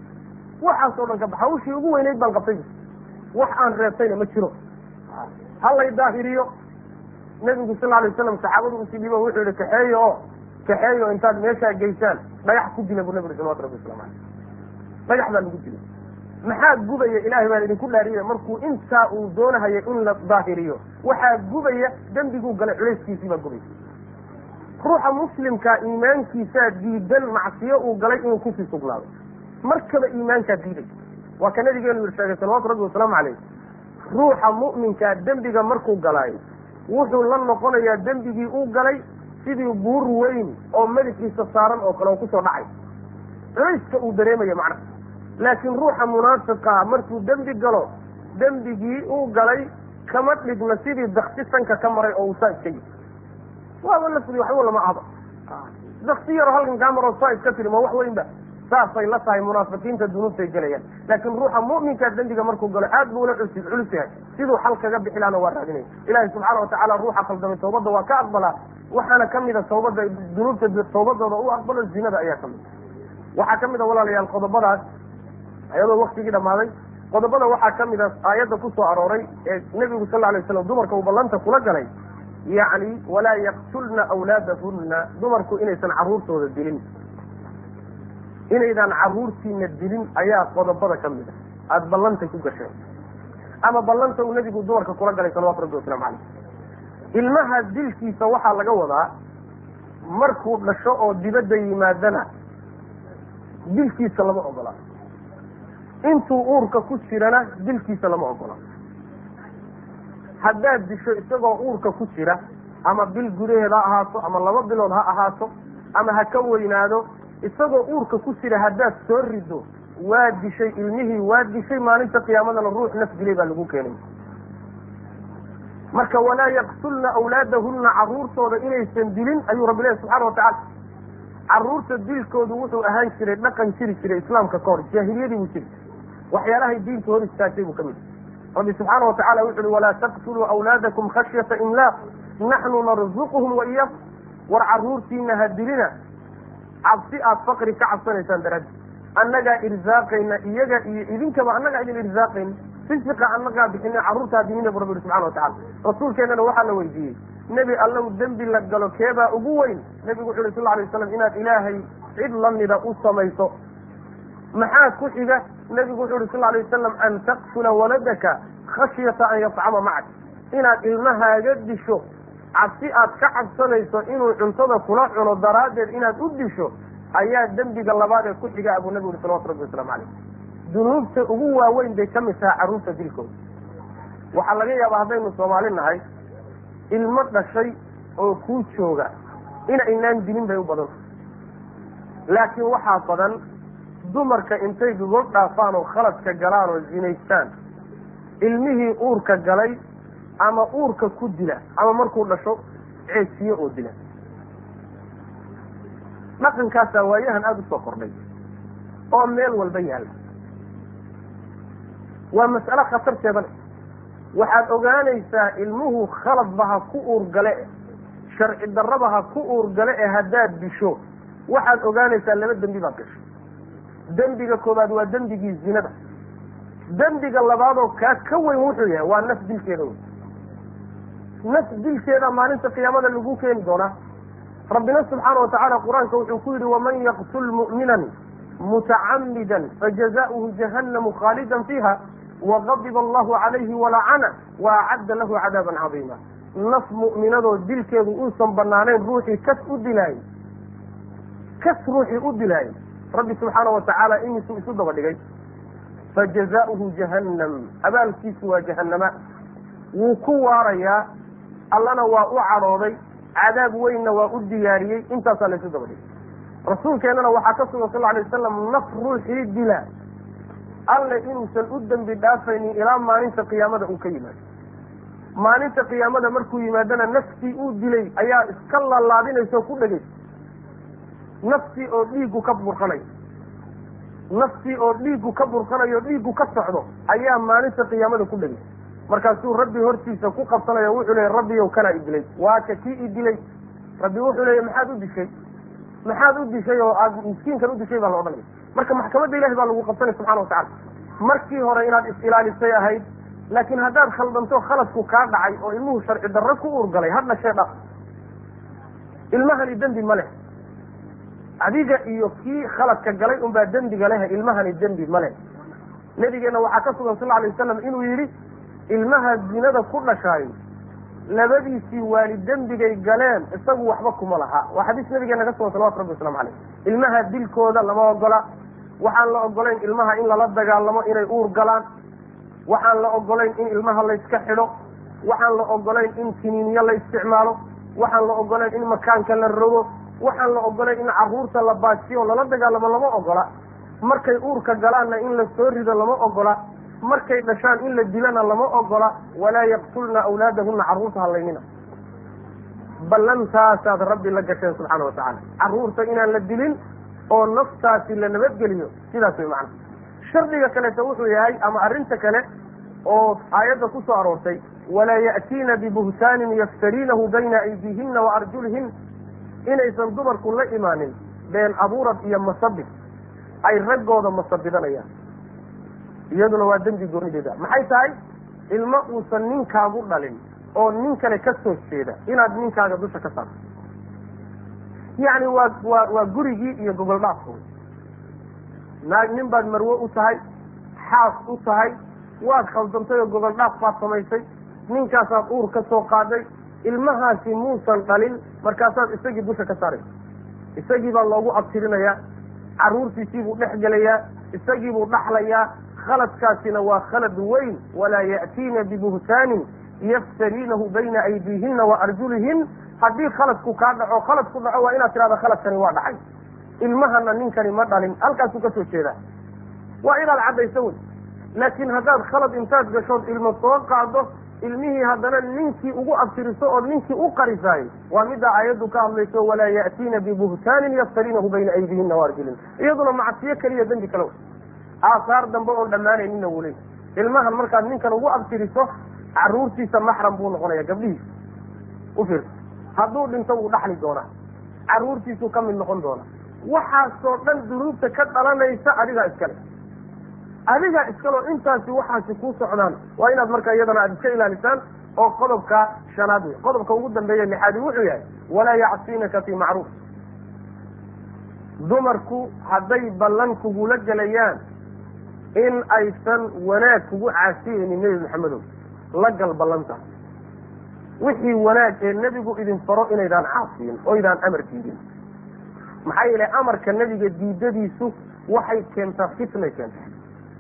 B: Waxaasoo dhan ka baxa hawshii ugu weynayd baan qabtay. Wax aan reebtayna ma jiro. Halay daahiriyo. Nebigu sal lay wasalam saxaabadu u sii dhiibo wuxuu yihi kaxeeyo oo kaxeeyo intaad meeshaa geysaan dhagax ku dila bu nebi uri salawatu rabbi waslamu aleyh dhagax baa lagu dilay maxaa gubaya? Ilaahay baan idinku dhaariyay markuu intaa uu doonahaya in la daahiriyo waxaa gubaya dembiguu galay culayskiisii baa gubaya ruuxa muslimkaa iimaankiisaa diidan macsiyo uu galay inuu ku sii sugnaado markaba iimaankaa diiday. Waa ka nabigeenu yiri sheegay salawatu rabbi wasalaamu caleyh ruuxa mu'minkaa dembiga markuu galaayo wuxuu la noqonayaa dembigii uu galay sidii buur weyn oo madaxiisa saaran oo kale oo ku soo dhacay. Culayska uu dareemaya macnaha laakiin ruuxa munaafiqaa markuu dembi galo dembigii uu galay kama dhigna sidii daksi sanka ka maray oo uu saa iska waaba la fudiy waxba lama ahba daksi yaro halkan kaa maroo saa iska tiri ma wax weynba. Saasay la tahay munaafiqiinta dunuubtay gelayaan. Laakiin ruuxa mu'minkaa dembiga markuu galo aad buu ula culsi culus yahay. Siduu xal kaga bixi lahana waa raadinaya ilaahay subxaana watacaala ruuxa khaldamay tawbadda waa ka aqbalaa. Waxaana ka mid a tawbadda dunuubta tawbadooda u aqbalo zinada ayaa ka mid waxaa ka mid a walaalayaal qodobadaas ayadoo waktigii dhammaaday. Qodobada waxaa ka mid a aayadda ku soo arooray ee nebigu sal alay waslam dumarka uu ballanta kula galay yacni walaa yaqtulna awlaadahunna dumarku inaysan carruurtooda dilin. Inaydaan carruurtiina dilin ayaa qodobada ka mid a aada ballantay ku gasheen ama ballanta uu nebigu dumarka kula galay salawatu rabbi wasalaamu caleyh ilmaha dilkiisa waxaa laga wadaa markuu dhasho oo dibadda yimaadana dilkiisa lama ogola. Intuu uurka ku jirana dilkiisa lama ogola haddaad disho isagoo uurka ku jira ama bil gudaheed ha ahaato ama laba bilood ha ahaato ama ha ka weynaado isagoo uurka ku jira haddaad soo rido waa dishay ilmihii waa dishay maalinta qiyaamadana ruux naf baa lagu keenay. Marka walaa yaqtulna awlaadahunna carruurtooda inaysan dilin ayuu rabbi leeyahy subxana watacala carruurta dilkoodu wuxuu ahaan jiray dhaqan jiri jiray islaamka ka hor jaahiliyadii buu jiri waxyaalahay diinta hor istaagtay buu ka mid rabbi subxaana watacala wuxu uhi walaa taqtuluu awlaadakum khashyata imlaaq naxnu narzuquhum wa iyakum war carruurtiina ha dilina cabsi aad faqri ka cabsanaysaan daraaddi annagaa irsaaqayna iyaga iyo idinkaba annagaa idin irsaaqayna risiqa annagaa bixina carruurtaa dinina bu rabbi subxana watacala rasuulkeennana waxaa la weydiiyey nebi allow dembi la galo keebaa ugu weyn? Nebigu wuxu uhi sal alay waslam inaad ilaahay cid lamida u samayso maxaa ku xiga? Nebigu wuxuu uhi sal alay wasalam an taqtula waladaka khashyata an yatcama macak inaad ilmahaaga disho cabsi aad ka cabsanayso inuu cuntada kula cuno daraaddeed inaad u disho ayaa dembiga labaad ee ku xiga abuu nabi uri salawatu rabbi waslamu caleyh dunuubta ugu waaweyn bay ka mid tahay carruurta dilkooda. Waxaa laga yaabaa haddaynu soomaali nahay ilmo dhashay oo kuu jooga inaynaan dilin bay u badan. Laakiin waxaa badan dumarka intay gogol dhaafaan oo khaladka galaan oo zinaystaan ilmihii uurka galay ama uurka ku dila ama markuu dhasho ceesiyo oo dila. Dhaqankaasaa waayahan aada u soo kordhay oo meel walba yaalla. Waa mas'alo khatarteeda leh waxaad ogaanaysaa ilmuhu khaladba ha ku uurgale sharci darraba ha ku uurgale ee haddaad disho. Waxaad ogaanaysaa laba dembi baad gashay dembiga koobaad waa dembigii zinada. Dembiga labaadoo kaa ka weyn wuxuu yahay waa naf dilkeeda. Wey naf dilkeeda maalinta qiyaamada lagu keeni doonaa. Rabbina subxaana watacaala qur'aanka wuxuu ku yidhi waman yaqtul mu'minan mutacamidan fajazauhu jahannamu khaalidan fiiha waqadiba allahu calayhi walacana wa acadda lahu cadaaban cadiima. Naf mu'minadoo dilkeedu uusan banaanayn ruuxii kas u dilaayay. Kas ruuxii u dilaayay rabbi subxaana watacaala imisuu isu daba dhigay. Fajazauhu jahannam. Abaalkiisu waa jahannama. Wuu ku waarayaa. Allana waa u cadhooday cadaab weynna waa u diyaariyey. Intaasaa laysu daba dhigay. Rasuulkeennana waxaa ka sugan sal alay wasalam naf ruuxii dila alle inuusan u dembi dhaafaynin ilaa maalinta qiyaamada uu ka yimaado. Maalinta qiyaamada markuu yimaadana naftii uu dilay ayaa iska laalaadinaysa oo ku dhegaysa naftii oo dhiiggu ka burqanayo naftii oo dhiiggu ka burqanayo dhiiggu ka socdo ayaa maalinta qiyaamada ku dhegaysa markaasuu rabbi hortiisa ku qabsanaya wuxuu leeya rabbiyow kanaa idilay. Waa ka kii idilay. Rabbi wuxuu leeya maxaad u dishay? Maxaad u dishay oo aad miskiinkan u dishay baa la odhanaya. Marka maxkamadda ilahi baa lagu qabsanay subxana watacala markii hore inaad is-ilaalisay ahayd laakiin haddaad khaldanto khaladku kaa dhacay oo ilmuhu sharci darro ku uurgalay hadna shee dhaq ilmahani dembi ma leh adiga iyo kii khaladka galay unbaa dembiga lehe ilmahani dembi ma leh. Nabigeenna waxaa ka sugan sal alay wasalam inuu yidhi ilmaha zinada ku dhashaayo labadiisii waalid dembigay galeen isagu waxba kuma laha. Waa xadiis nabigeena ka sugan salawatu rabbi waslamu caleyh ilmaha dilkooda lama ogola. Waxaan la ogolayn ilmaha in lala dagaalamo inay uur galaan. Waxaan la ogolayn in ilmaha layska xidho. Waxaan la ogolayn in kiniiniyo la isticmaalo. Waxaan la ogolayn in makaanka la rogo waxaan la ogolayn in carruurta la baajiyo lala dagaalamo lama ogola markay uurka galaanna in la soo rido lama ogola markay dhashaan in la dilana lama ogola walaa yaqtulna awlaadahuna carruurta hallaynina ballantaasaad rabbi la gasheen subxaana watacaala carruurta inaan la dilin oo naftaasi la nabadgeliyo sidaas way macana shardiga kaleeto wuxuu yahay ama arrinta kale oo aayadda ku soo aroortay walaa ya'tiina bibuhtaanin yaftariinahu bayna aydiihina wa arjulihin inaysan dumarku la imaanin been abuurad iyo masabid ay raggooda masabidanayaan. Iyaduna waa dembi goonideeda. Maxay tahay? Ilmo uusan ninkaagu dhalin oo nin kale ka soo jeeda inaad ninkaaga dusha ka saarto. Yacni waa waa waa gurigii iyo gogol dhaafka wey naag nin baad marwo u tahay xaas u tahay waad khaldantay oo gogol dhaaf baad samaysay ninkaasaad uur ka soo qaaday ilmahaasi muusan dhalin markaasaad isagii dusha ka saaraysa isagii baa loogu abtirinayaa carruurtiisiibuu dhex gelayaa isagiibuu dhaxlayaa khaladkaasina waa khalad weyn walaa ya'tiina bibuhtaanin yaftariinahu bayna aydiihina wa arjulihin. Haddii khaladku kaa dhaco khalad ku dhaco waa inaad tidhahda khaladkani waa dhacay. Ilmahana ninkani ma dhalin halkaasuu ka soo jeedaa. Waa inaad caddayso wey. Laakiin haddaad khalad intaad gashood ilmo soo qaado ilmihii haddana ninkii ugu abtiriso oo ninkii u qarisaayo waa middaa aayaddu ka hadlayso walaa ya'tiina bibuhtaanin yaftariinahu bayna aydiihina wa arjulihin iyaduna macsiyo keliya dembi kale. Aasaar dambe oon dhammaanaynina wuu leey ilmahan markaad ninkan ugu abtiriso carruurtiisa maxram buu noqonaya gabdhihiisa u fiirsa hadduu dhinto wuu dhaxli doonaa. Carruurtiisuu ka mid noqon doonaa. Waxaasoo dhan dunuubta ka dhalanaysa adigaa iskale adigaa iskale oo intaasi waxaasi kuu socdaan waa inaad marka iyadana aad iska ilaalisaan oo qodobka shanaad wey qodobka ugu dambeeya lixaadi wuxuu yahay walaa yacsiinaka fii macruuf. Dumarku hadday ballan kugula gelayaan in aysan wanaag kugu caasiyeynin nebi maxamedow la gal ballanta wixii wanaag ee nebigu idin faro inaydaan caasiyin oo ydaan amar diidin. Maxaa yeelay amarka nebiga diidadiisu waxay keentaa fitnay keentaa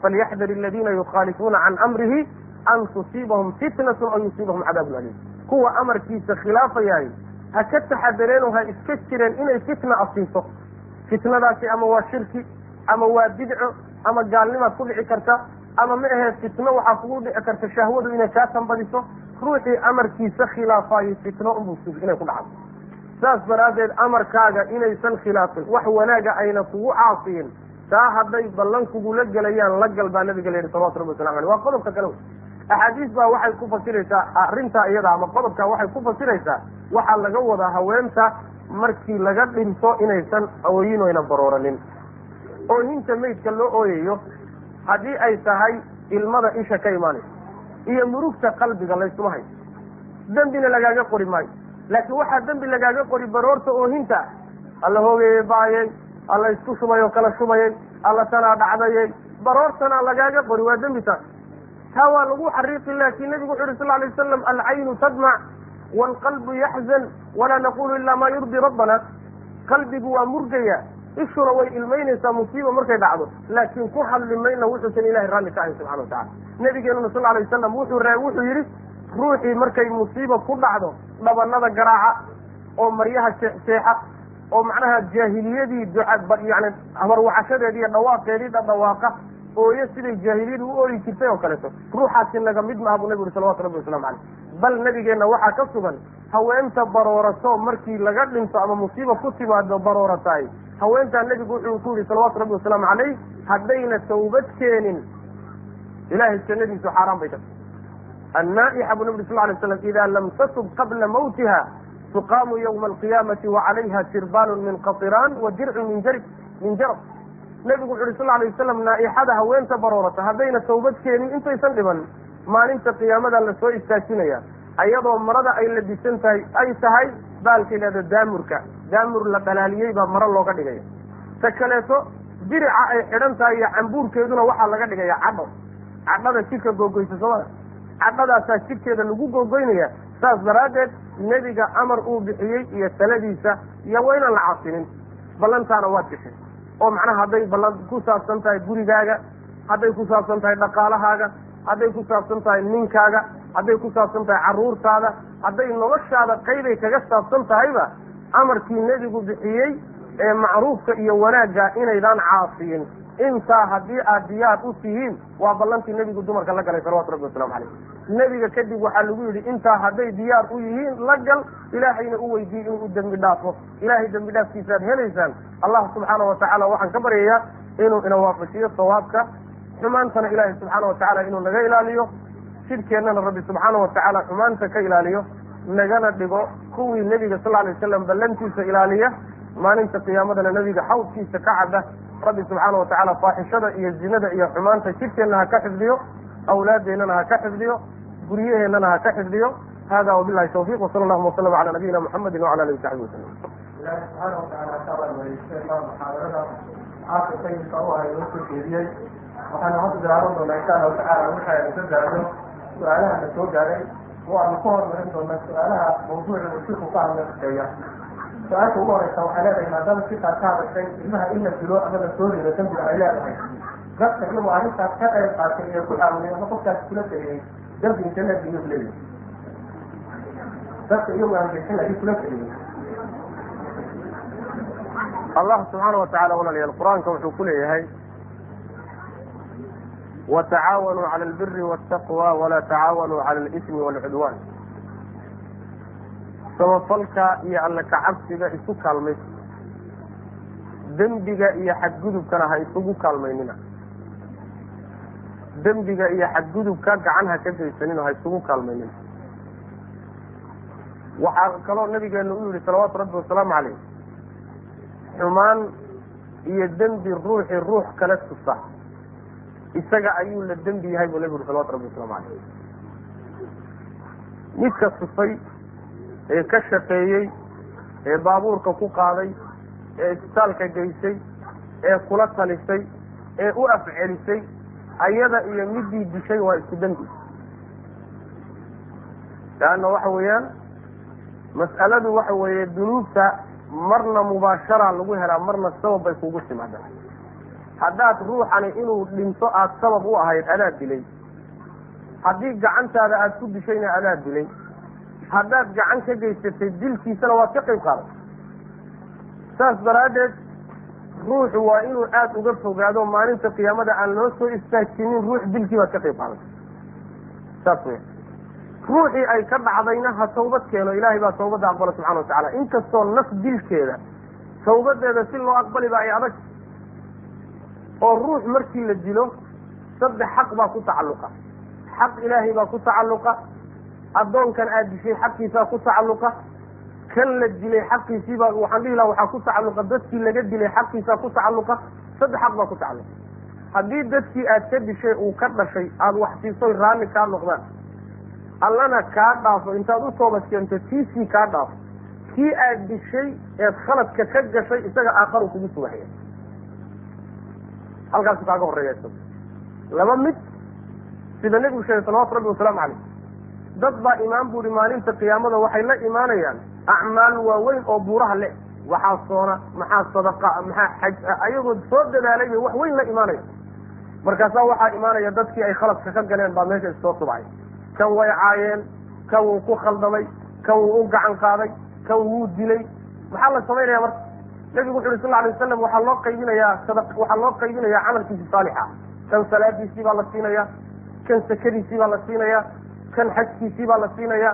B: falyaxdar aladiina yukhaalifuuna can amrihi an tusiibahum fitnatun aw yusiibahum cadaabun aliim kuwa amarkiisa khilaafayaay ha ka taxadareen oo ha iska jireen inay fitna asiibto fitnadaasi ama waa shirki ama waa bidco ama gaalnimaad ku dhici karta ama ma ahee fitno waxaa kugu dhici karta shahwadu inay kaa tambadiso ruuxii amarkiisa khilaafaayay fitno unbuu sug inay ku dhacdo. Saas daraaddeed amarkaaga inaysan khilaafin wax wanaaga ayna kugu caasiyin taa hadday ballan kugula gelayaan la gal baa nabiga la yidhi salawatu rabbi waslamu aleyh waa qodobka kale wey. Axaadiis baa waxay ku fasiraysaa arrintaa iyada ama qodobkaa waxay ku fasiraysaa waxaa laga wadaa haweenta markii laga dhinto inaysan ooyin oyna barooranin. Ooyinta meydka loo ooyayo haddii ay tahay ilmada isha ka imaanaysa iyo murugta qalbiga laysuma hayo dembina lagaaga qori maayo. Laakiin waxaa dembi lagaaga qori baroorta oohinta alla hoogayey baayey alla isku shubay oo kala shubayey alla tanaa dhacdayey baroortanaa lagaaga qori waa dembi taas taa waa lagu xariiqi laakiin nabigu wuxu uhi sal ly wasalam alcaynu tadmac waalqalbu yaxzan walaa naqulu ilaa maa yurdi rabbana. Qalbigu waa murgaya. Ishuna way ilmaynaysaa musiiba markay dhacdo. Laakiin ku hadli mayna wuxuusan ilahay raalli ka ahayn subxana watacala nabigeenuna sal alay wasalam wuxuu ra wuxuu yidhi ruuxii markay musiiba ku dhacdo dhabanada garaaca oo maryaha seexseexa oo macnaha jaahiliyadii yani habarwacashadeedii iyo dhawaaqeedii dhadhawaaqa ooyo siday jaahiliyadu u ooyi jirtay oo kaleeto. Ruuxaasi naga mid maaha buu nabi uri salawatu rabbi waslamu caleyh bal nabigeenna waxaa ka sugan haweenta baroorato markii laga dhinto ama musiiba ku timaado baroorataay. Haweentaa nebigu wuxuu ku yihi salawaatu rabbi wasalaamu caleyh haddayna tawbad keenin. Ilahay jannadiisu xaaraan bay ka annaa'ixa buu nabi uri sal lay slam ida lam tatub qabla mawtiha tuqaamu yawma alqiyaamati wacalayha sirbaanun min qatiraan wa dircun min jar min jarab nebigu wuxu uhi sal lay wasalam naa'ixada haweenta baroorata haddayna tawbad keenin intaysan dhiban maalinta qiyaamada la soo istaajinaya ayadoo marada ay labisan tahay ay tahay baalka yidhahdo daamurka daamur la dhalaaliyey baa maro looga dhigaya ta kaleeto dirica ay xidhan tahay iyo cambuurkeeduna waxaa laga dhigaya cadho cadhada jidhka googoysa soomada cadhadaasaa jidhkeeda lagu googoynaya saas daraaddeed nebiga amar uu bixiyey iyo taladiisa iyo waa la casinin ballantaana waad gashay oo macnaha hadday ballan ku saabsan tahay gurigaaga hadday ku saabsan tahay dhaqaalahaaga hadday ku saabsan tahay ninkaaga hadday ku saabsan tahay carruurtaada hadday noloshaada qaybay kaga saabsan tahayba amarkii nebigu bixiyey ee macruufka iyo wanaagga inaydaan caasiyin intaa haddii aad diyaar u tihiin waa ballantii nebigu dumarka la galay salawatu rabbi waslamu caleyh nebiga kadib waxaa lagu yidhi intaa hadday diyaar u yihiin la gal ilaahayna u weydiiy inuu u dembi dhaafo. Ilaahay dembi dhaafkiisaaad helaysaan allah subxaana watacaala waxaan ka baryayaa inuu ina waafajiyo sawaabka. Xumaantana ilaahay subxaana watacaala inuu naga ilaaliyo. Jidhkeennana rabbi subxaana watacaala xumaanta ka ilaaliyo. Nagana dhigo kuwii nebiga sal alay wasalam ballantiisa ilaaliya maalinta qiyaamadana nebiga xawdkiisa ka cadda rabbi subxaana watacaala faaxishada iyo zinada iyo xumaanta jidhkeenna ha ka xifdiyo awlaadeennana ha ka xifdiyo guryaheennana ha ka xifdiyo. Hada wabilahi tawfiq wasala allahuma wasalam cala nabiyina muxamedi wacala alihi wasaxbi wasalam
C: ilahi subxaana watacaala kaabaamaysteena muxaadarada. Caafir sayidka u ahay noo soo jeediyey waxaana hadda bilaaban doonaa insha allahu tacaala waxaynu ka gaadho. Su'aalaha la soo gaaray waanu ka hormarin doonaa su'aalaha mawduuca uu shirku ka hadla shaqeeya su'aasha ugu horeysa waxay leedahay maadaama sikaa ka hadashay ilmaha in la dilo ama la soo rido dambiga ay leedahay dadka iyagu arrintaas ka qayb qaatay ee ku caawiyay ama qofkaas kula taliyey dambi inta leediyo leeyahay dadka iyagu aan bixin laakiin kula taliyey
B: allah subxaana watacaala walaalayaal qur'aanka wuxuu ku leeyahay watacaawanuu cala albiri waltaqwa walaa tacaawanuu cala alismi waalcudwaan samafalka iyo alla kacabsiga isu kaalmay. Dembiga iyo xadgudubkana ha isugu kaalmaynina. Dembiga iyo xadgudubka gacan ha ka geysanino ha isugu kaalmaynina. Waxaa kaloo nabigeenu u yihi salawaatu rabbi wasalaamu caleyh xumaan iyo dembi ruuxii ruux kala tusa. Isaga ayuu la dembi yahay buu nabigu salawatu rabbi wasalaamu caleyh midka tusay ee ka shaqeeyey ee baabuurka ku qaaday ee isbitaalka geysay ee kula talisay ee u afcelisay ayada iyo midii dishay waa isku dembi leanna waxa weeyaan mas'aladu waxa weeye dunuubta marna mubaashara lagu helaa marna sabab bay kugu timaadaa haddaad ruuxani inuu dhinto aada sabab u ahayd adaa dilay. Haddii gacantaada aada ku dishayna adaa dilay haddaad gacan ka geysatay dilkiisana waad ka qayb qaaday. Saas daraaddeed ruuxu waa inuu aada uga fogaado maalinta qiyaamada aan loo soo istaajinin ruux dilkii baad ka qayb qaaday. Saas wey ruuxii ay ka dhacdayna ha tawbad keeno ilaahay baa tawbadda aqbala subxana watacala inkastoo naf dilkeeda tawbadeeda si loo aqbaliba ay adag. Oo ruux markii la dilo saddex xaq baa ku tacalluqa. Xaq ilaahay baa ku tacalluqa addoonkan aad dishay xaqiisaa ku tacalluqa. Kan la dilay xaqiisiibaa waxaan dhihi laha waxaa ku tacalluqa. Dadkii laga dilay xaqiisaa ku tacalluqa. Saddex xaq baa ku tacalluqa. Haddii dadkii aad ka dishay uu ka dhashay aada wax siisoy raalli kaa noqdaan. Allana kaa dhaafo. Intaad u toobad keento tiisii kaa dhaafo. Kii aad dishay eed khaladka ka gashay isaga aakharu kugu sugaxaya halkaasu kaaga horreeya laba mid sida nebigu sheegay salawatu rabbi wasalaamu caleyh dad baa imaan buuhi maalinta qiyaamada waxay la imaanayaan. Acmaal waaweyn oo buuraha le waxaa soona maxaa sadaqa maxaa xaj ayagoo soo dadaalay bay wax weyn la imaanaya markaasaa waxaa imaanaya dadkii ay khaladka ka galeen baa meesha issoo tubcay kan way caayeen kan wuu ku khaldamay kan wuu u gacan qaaday kan wuu dilay. Maxaa la samaynaya marka? Nebigu wuxu uhi sal alay wasalam waxaa loo qaybinayaa waxaa loo qaybinayaa camalkiisi saalixa. Kan salaadiisii baa la siinaya kan sakadiisii baa la siinaya kan xajkiisii baa la siinaya.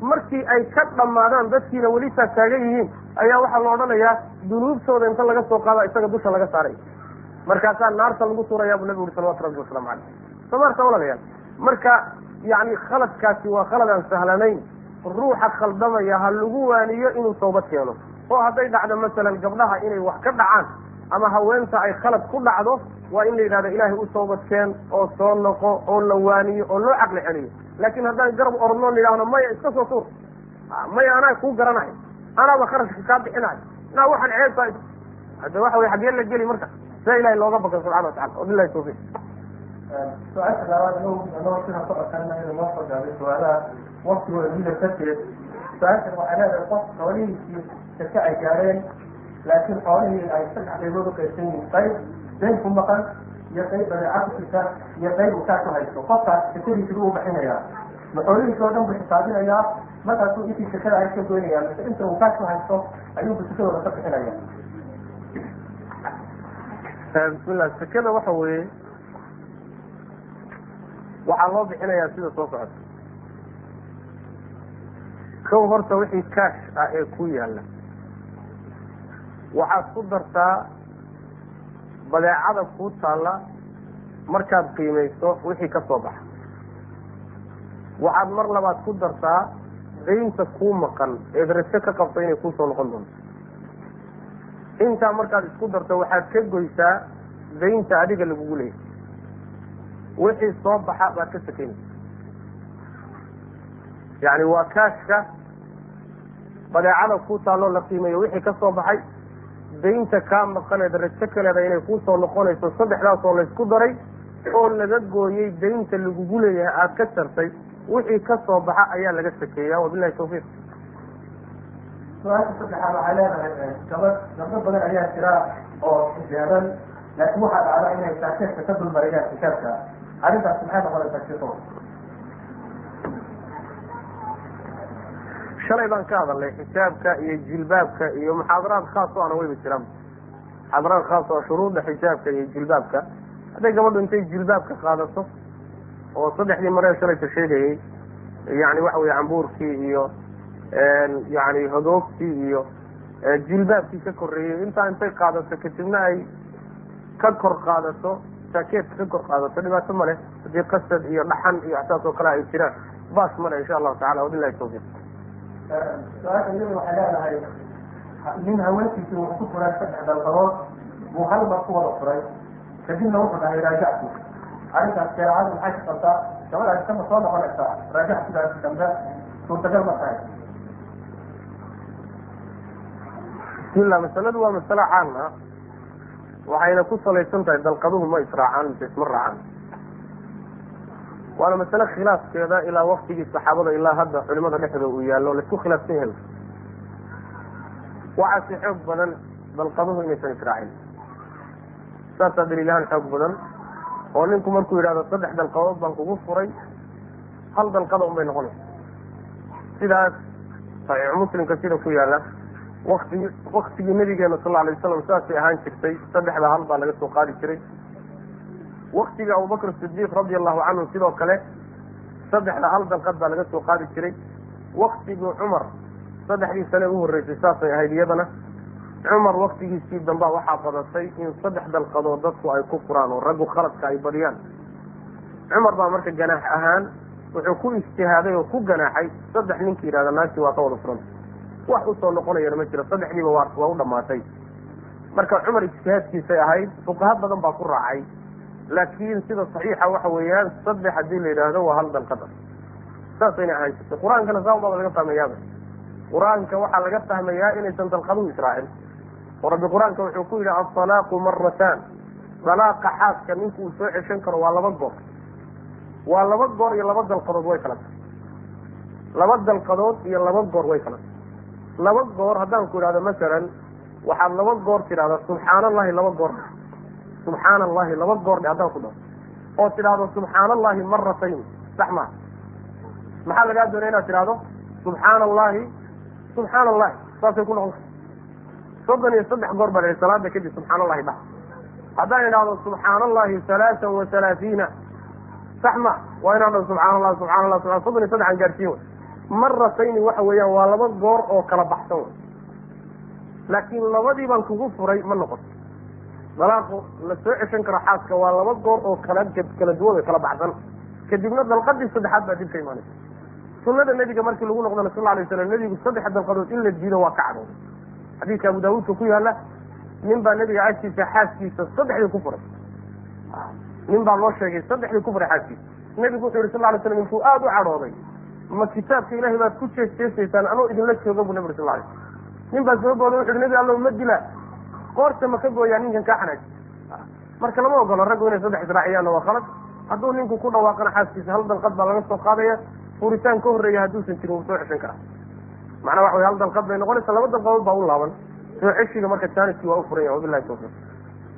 B: Markii ay ka dhammaadaan dadkiina weli taa taagan yihiin ayaa waxaa la odhanayaa dunuubtooda inta laga soo qaada isaga dusha laga saaray. Markaasaa naarta lagu tuurayaa buu nabigu uri salawatu rabbi wasalaamu caleyh soo maarta walaalayaal marka yacni khaladkaasi waa khalad aan sahlanayn. Ruuxa khaldamaya ha lagu waaniyo inuu tawbad keeno. Oo hadday dhacdo masalan gabdhaha inay wax ka dhacaan ama haweenta ay khalad ku dhacdo waa in la yidhahdo ilaahay u toobadkeen oo soo noqo oo la waaniyo oo loo caqli celiyo. Laakiin haddaan garab orodno nidhaahno maya iska soo tuur. Maya anaa kuu garanayo anaaba kharashka kaa bixinayo naa waxaan ceebtahay hadda waxa wey xaggeen la geli marka. Sia ilahay looga bakan subxana watacala wabilahi tawfiiq.
C: Su'aasha labaad anagoo sida ku codsanayo noo soo gaabay su'aalaha waktigooda mida darteed su'aashan waxay leedahay qof xoolihiisii saka ay gaareen laakiin xoolihii ay saddex qaybood u qaybsan yihiin. Qayb dayn ku maqan iyo qayb badeeca ku jirta iyo qayb uu kaa haysto. Qofkaas sakadiisi buu bixinayaa ma xoolihiisi oo dhan buu xisaabinayaa markaasuu intii sakada ay ka goynayaa mise inta uu kaa ku haysto ayuubu sakadooda ka bixinaya
B: bismillah sakada waxa weeye waxaa loo bixinayaa sida soo socota. Kow horta wixii kaash ah ee ku yaalla waxaad ku dartaa badeecada kuu taalla markaad qiimayso wixii ka soo baxa. Waxaad mar labaad ku dartaa daynta kuu maqan eed rajo ka qabto inay kuusoo noqon doonto. Intaa markaad isku darto waxaad ka goysaa daynta adiga lagugu leeyahay. Wixii soo baxa baad ka sakaynaysa yacni waa kaashka badeecada kuu taalloo la qiimeeyo wixii ka soo baxay daynta kaa maqaneed rajo kaleeda inay kuusoo noqonayso saddexdaasoo laysku daray oo laga gooyey daynta lagugu leeyahay aada ka jartay wixii ka soo baxa ayaa laga sakeeyaa wabilahi tawfiiq.
C: Su'aasha saddexaad waxay leedahay gabad gabdo badan ayaa jira oo xijaaban laakiin waxaa dhacda inay saakeedka ka dulmariyaan xijaabka arrintaas maxay noqonaysaa shiko
B: shalay baan ka hadalnay xijaabka iyo jilbaabka iyo muxaadaraad khaas o ana weyba jiraan muxaadaraad khaas oo shuruudda xijaabka iyo jilbaabka. Hadday gabadhu intay jilbaabka qaadato oo saddexdii maree shalayka sheegayey yani waxa weye cambuurkii iyo yani hodoogtii iyo jilbaabkii ka korreeyey intaa intay qaadato kadibna ay ka kor qaadato saakeedka ka kor qaadato. Dhibaato male haddii qasad iyo dhaxan iyo waxsaas oo kale ay jiraan baas male insha allahu tacala wabilahi tawfiiq
C: su'aasha iyadu waxay leedahay nin haweenkiisi wuxuu ku furay saddex dalqadood buu hal mar ku wada furay kadibna wuxuu dhahay raajactu arrintaas shareecadu maxay ka qabtaa gabadhaas kama soo noqonaysaa raajactudaas dambe suurtagal ma tahay
B: bismillah masaladu waa masalo caan ah waxayna ku salaysan tahay dalqaduhu ma israacaan mise isma raacaan waana masale khilaafkeeda ilaa waktigii saxaabada ilaa hadda culimada dhexdooda uu yaallo la isku khilaafsan yahay waxaase xoog badan dalqaduhu inaysan israacin saasaa daliilahaan xoog badan. Oo ninku markuu yidhahdo saddex dalqadood baan kugu furay hal dalqada un bay noqonaysa. Sidaas saxiix muslimka sida ku yaalla. Waktigi waktigii nabigeena sal lla alay wasalam saasay ahaan jirtay saddexda hal baa laga soo qaadi jiray waktiga abubakr sidiiq radi allahu canhu sidoo kale saddexda hal dalqad baa laga soo qaadi jiray. Waktigii cumar saddexdii sane u horreysay saasay ahayd iyadana. Cumar waktigiisii dambaa waxaa badatay in saddex dalqadood dadku ay ku furaan oo raggu khaladka ay badiyaan. Cumar baa marka ganaax ahaan wuxuu ku ijtihaaday oo ku ganaaxay saddex ninka yidhahda naagtii waa ka wada furanta wax u soo noqonayana ma jiro saddexdiiba waa waa u dhamaatay marka cumar ijtihaadkiisay ahayd fuqaha badan baa ku raacay laakiin sida saxiixa waxa weeyaan saddex haddii la yidhaahdo waa hal dalqada saasayna ahaan jirtay qur'aankana saa unbaaba laga fahmayaaba qur'aanka waxaa laga fahmayaa inaysan dalqaduhu israacin. Oo rabbi qur'aanka wuxuu ku yidhi altalaaqu marataan dalaaqa xaaska ninku uu soo ceshan karo waa laba goor. Waa laba goor iyo laba dalqadood way kala tahay laba dalqadood iyo laba goor way kala tahay laba goor haddaan ku idhahdo masalan waxaad laba goor tidhahdaa subxaana allahi laba goor subxaana allahi laba goor dhe haddaan ku dhaho oo tidhaahdo subxaana allahi maratayn sax maha maxaa lagaa doonaya inaad tidhahdo subxaana allahi subxaana allahi saasay ku noqon soddon iyo saddex goor baa la yihi salaada kadib subxaana allahi dhax haddaan idhahdo subxaana allahi halaatan wa halaatiina sax ma waa inaan dhaho subxaana allah subxana allah subaa soddon iyo saddex aan gaarsiin way. Maratayni waxa weeyaan waa laba goor oo kala baxsan way. Laakiin labadii baan kugu furay ma noqoto dalaaqu la soo ceshan karo xaaska waa laba goor oo kala kala duwan oo kala baxsan. Kadibna dalqadii saddexaad baa dib ka imaanaysa sunada nebiga markii lagu noqdana sal alay slam nebigu saddex dalqadood in la diido waa ka cadooday. Xadiidka abu daawuudka ku yaalla nin baa nebiga agtiisa xaaskiisa saddexdii ku furay. Nin baa loo sheegay saddexdii ku furay xaaskiisa. Nebigu wuxuu yihi sal lay slam intuu aada u cadhooday ma kitaabka ilahay baad ku jeesjeesaysaan anoo idinla jooga bu nebi sal lay nin baa soo booda wuxu uhi nebi alla ma dila qoorta ma ka gooyaa ninkan kaa xanaaji. Marka lama ogolo raggu inay saddex israaciyaanna waa khalad. Hadduu ninku ku dhawaaqana xaaskiisa hal dalqad baa laga soo qaadaya. Furitaan ka horreeya hadduusan jirin wuu soo ceshan karaa. Macnaa waxa wey hal dalqad bay noqonaysa laba dalqadood baa u laaban. Soo ceshiga marka jaaniskii waa u furan yahay wabilahi tawfiiq.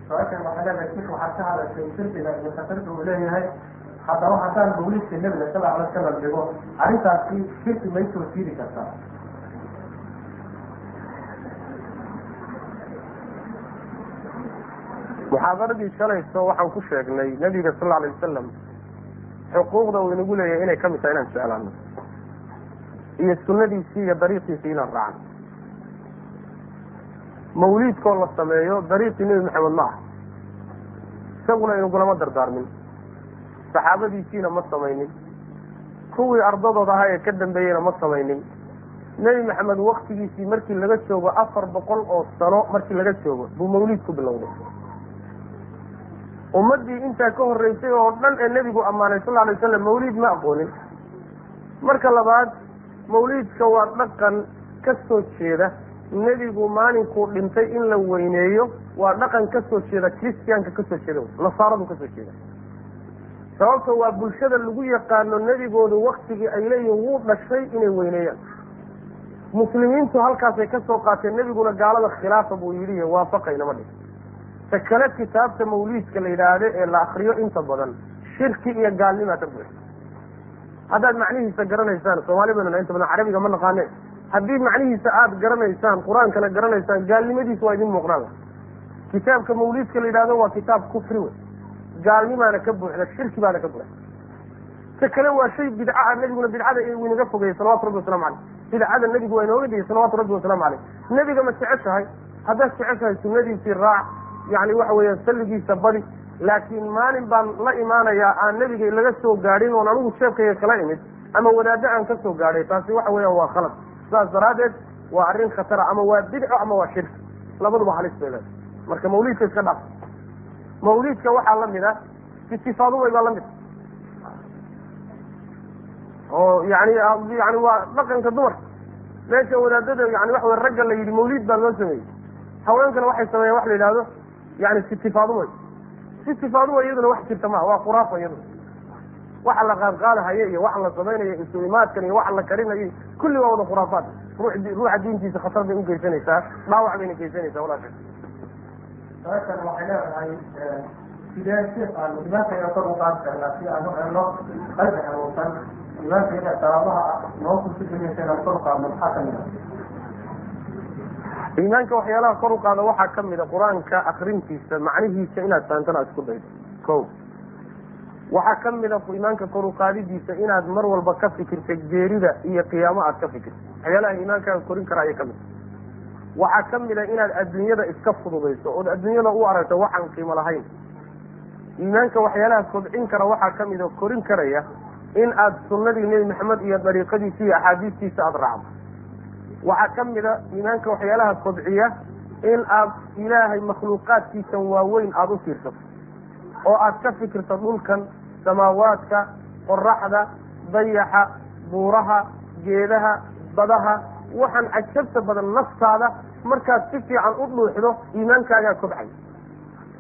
C: Su'aashan waxaa leedahay shirka waxaad ka hadashay sirdiga iyo khatarta uu leeyahay. Haddaba haddaan mawlidka nebiga sal alay wasalam dhigo arrintaasi shirki may soo siiri kartaa
B: muxaadaradii shalayso waxaan ku sheegnay nabiga sal alay wasalam xuquuqda uu inagu leeyahay inay ka mid tahay inaan jeclaano iyo sunadiisii iyo dariiqiisii inaan raacno mawliidkoo la sameeyo dariiqii nebi maxamed ma ah isaguna inagulama dardaarmin. Saxaabadiisiina ma samaynin. Kuwii ardadooda ahaa ee ka dambeeyeyna ma samaynin. Nebi maxamed waktigiisii markii laga joogo afar boqol oo sano markii laga joogo buu mawliid ku bilowday ummaddii intaa ka horreysay oo dhan ee nebigu ammaanay sal alay wasalam mawliid ma aqoonin. Marka labaad mawliidka waa dhaqan ka soo jeeda. Nebigu maalinkuu dhintay in la weyneeyo waa dhaqan ka soo jeeda christianka ka soo jeeda nasaaradu ka soo jeeda. Sababto waa bulshada lagu yaqaano nebigoodu waktigii ay leeyihiin wuu dhashay inay weyneeyaan. Muslimiintu halkaasay ka soo qaateen nebiguna gaalada khilaafa buu yidhi waafaqaynama dhig ta kale kitaabta mawliidka la yidhaahdo ee la akriyo inta badan shirki iyo gaalnimaa ka buuxa haddaad macnihiisa garanaysaan soomaali baynu inta badan carabiga ma naqaane. Haddii macnihiisa aada garanaysaan qur'aankana garanaysaan gaalnimadiisa waa idin muuqnaada kitaabka mawliidka la yidhahdo waa kitaab kufri wey gaalnimaana ka buuxda shirki baana ka buuxda. Ta kale waa shay bidca ah nebiguna bidcada uu inaga fogeeyey salawatu rabbi waslamu caleyh bidcada nebigu waa inooga digay salawatu rabbi wasalaamu caleyh nebiga ma jeceshahay? Haddaad jeceshahay sunadiisii raac yani waxa weeyaan salligiisa badi laakiin maalin baan la imaanayaa aan nebiga laga soo gaadhin oon anigu sheekaya kala imid ama wadaaddo aan ka soo gaadhay taasi waxa weeyaan waa khalad. Saas daraaddeed waa arrin khatara ama waa bidco ama waa shirki labaduba halis bay leedahay. Marka mawliidka iska dhaaf mawliidka waxaa la mid ah istifaadubay baa la mid. Oo yani yani waa dhaqanka dumarka meesha wadaadada yani waxa wey ragga la yidhi mawliid baa loo sameeyey. Haweenkana waxay sameeyeen wax la yidhahdo yani sitifaadumay sitifaaduma iyaduna wax jirta maha waa khuraafa iyaduna waxa la qaadqaadahaya iyo waxa la samaynayo isuimaadkan iyo waxa la karinayo kulli waa wada khuraafaad ruuxa diintiisa khatar bay ugeysanaysaa dhaawac bayna geysanaysaa walaasha
C: su'aashan waxay leedahay sidee sheekh aan imaankaga kor u qaadi karnaa si aan u helno qalbi hanuunsan imaankaga sababaha noo kusugelinaysa inaan kor u qaadno maxaa ka mid ah
B: iimaanka waxyaalaha kor u waxaa ka mid a qur'aanka akrintiisa macnihiisa inaad fahamtana aad isku daydo. Ko waxaa ka mid a iimaanka kor u qaadidiisa inaad mar walba ka fikirta geerida iyo qiyaamo aad ka fikirto waxyaalaha iimaankaaga korin kara ayay ka mid waxaa ka mid a inaad adduunyada iska fududayso ood adduunyada u aragto waxaan qiimo lahayn. Iimaanka waxyaalaha kobcin kara waxaa ka mid oo korin karaya in aad sunnadii nebi maxamed iyo dariiqadiisa iyo axaadiistiisa aada raacdo waxaa ka mid a iimaanka waxyaalaha kobciya in aad ilaahay makhluuqaadkiisa waaweyn aada u fiirsato oo aad ka fikirto dhulkan samaawaadka qoraxda dayaxa buuraha geedaha badaha. Waxaan cajabta badan naftaada markaad si fiican u dhuuxdo iimaankaagaa kobcay.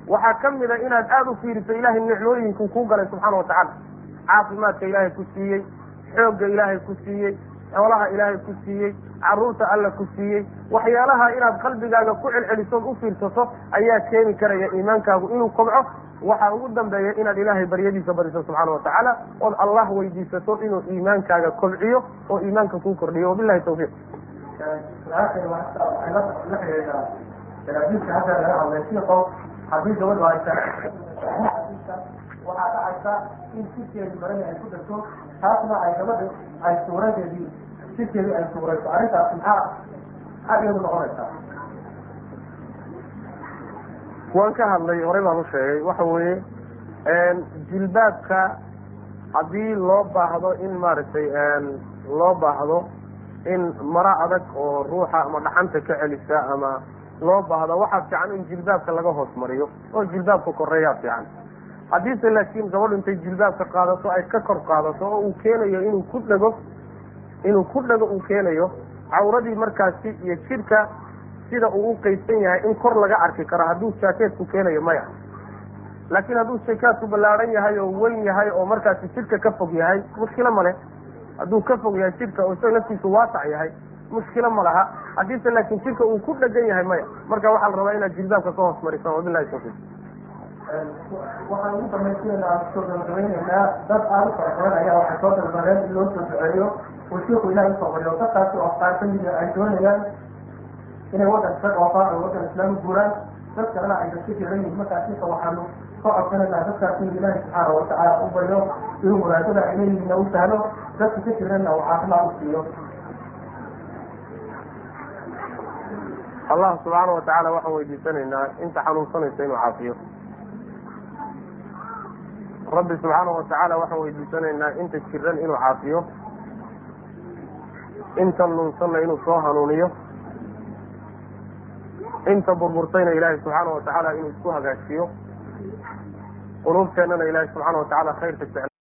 B: Waxaa ka mid a inaad aada u fiiriso ilaahay nicmooyinkuu kuu galay subxaana watacaala caafimaadka ilaahay ku siiyey xoogga ilaahay ku siiyey xoolaha ilaahay ku siiyey carruurta alla ku siiyey waxyaalaha inaad qalbigaaga ku celcelisood u fiirsato ayaa keeni karaya iimaankaagu inuu kobco waxaa ugu dambeeya inaad ilaahay baryadiisa bariso subxaana watacaala ood allah weydiisato inuu iimaankaaga kobciyo oo iimaanka kuu kordhiyo wabilahi tawfiiq
C: waxaa dhacaysa in jidkeedii marada ay ku dhagto taasna ay gabadha ay suuradeedii jidkeedii ay suurayso. Arrintaas maxaa iyadu noqonaysaa.
B: Waan ka hadlay horey baan u sheegay. Waxa weeye jilbaabka haddii loo baahdo in maaragtay loo baahdo in maro adag oo ruuxa ama dhaxanta ka celisa ama loo baahdo waxaa fiican in jilbaabka laga hoos mariyo. Oo jilbaabka koreeyaa fiican haddiise laakiin gabadhu intay jilbaabka qaadato ay ka kor qaadato oo uu keenayo inuu ku dhego inuu ku dhego uu keenayo cawradii markaasi iyo jidhka sida uu u qeybsan yahay in kor laga arki karo hadduu jaakeedku keenayo maya. Laakiin hadduu jakaadku ballaadhan yahay oo weyn yahay oo markaasi jidhka ka fog yahay mushkilo male hadduu ka fog yahay jidhka oo isaga laftiisu waasac yahay mushkilo ma laha. Haddiise laakiin jidhka uu ku dhegan yahay maya. Marka waxaa la rabaa inaad jilbaabka ka hoos marisaan wabilahi tawfiiq
C: waxaan ugu dambaysiina aan ku soo dad aada u fara badan ayaa waxay soo dalbadeen in loo soo duceeyo. Oo shiiku ilahay u soo qoriyo dadkaasi oo qaar ka mida ay doonayaan inay waddan ka dhoofaan oo waddan islaami guuraan. Dad kalena ay dadka jiran yihiin. Markaa shiika waxaanu ka codsanayna dadkaas in ilaahi subxaana watacaala u baryo inuu muraadada ay leeyihiinna u sahlo. Dadka ka jiranna uu caafimaad u siiyo.
B: Allah subxaana watacaala waxaan weydiisanaynaa inta xanuunsanaysa inuu caafiyo rabbi subxaana watacaala waxaan weydiisanaynaa inta jiran inuu caafiyo inta lunsanna inuu soo hanuuniyo inta burburtayna ilaahay subxaana watacaala inuu isku hagaajiyo quluubteennana ilaahay subxaana watacaala khayrka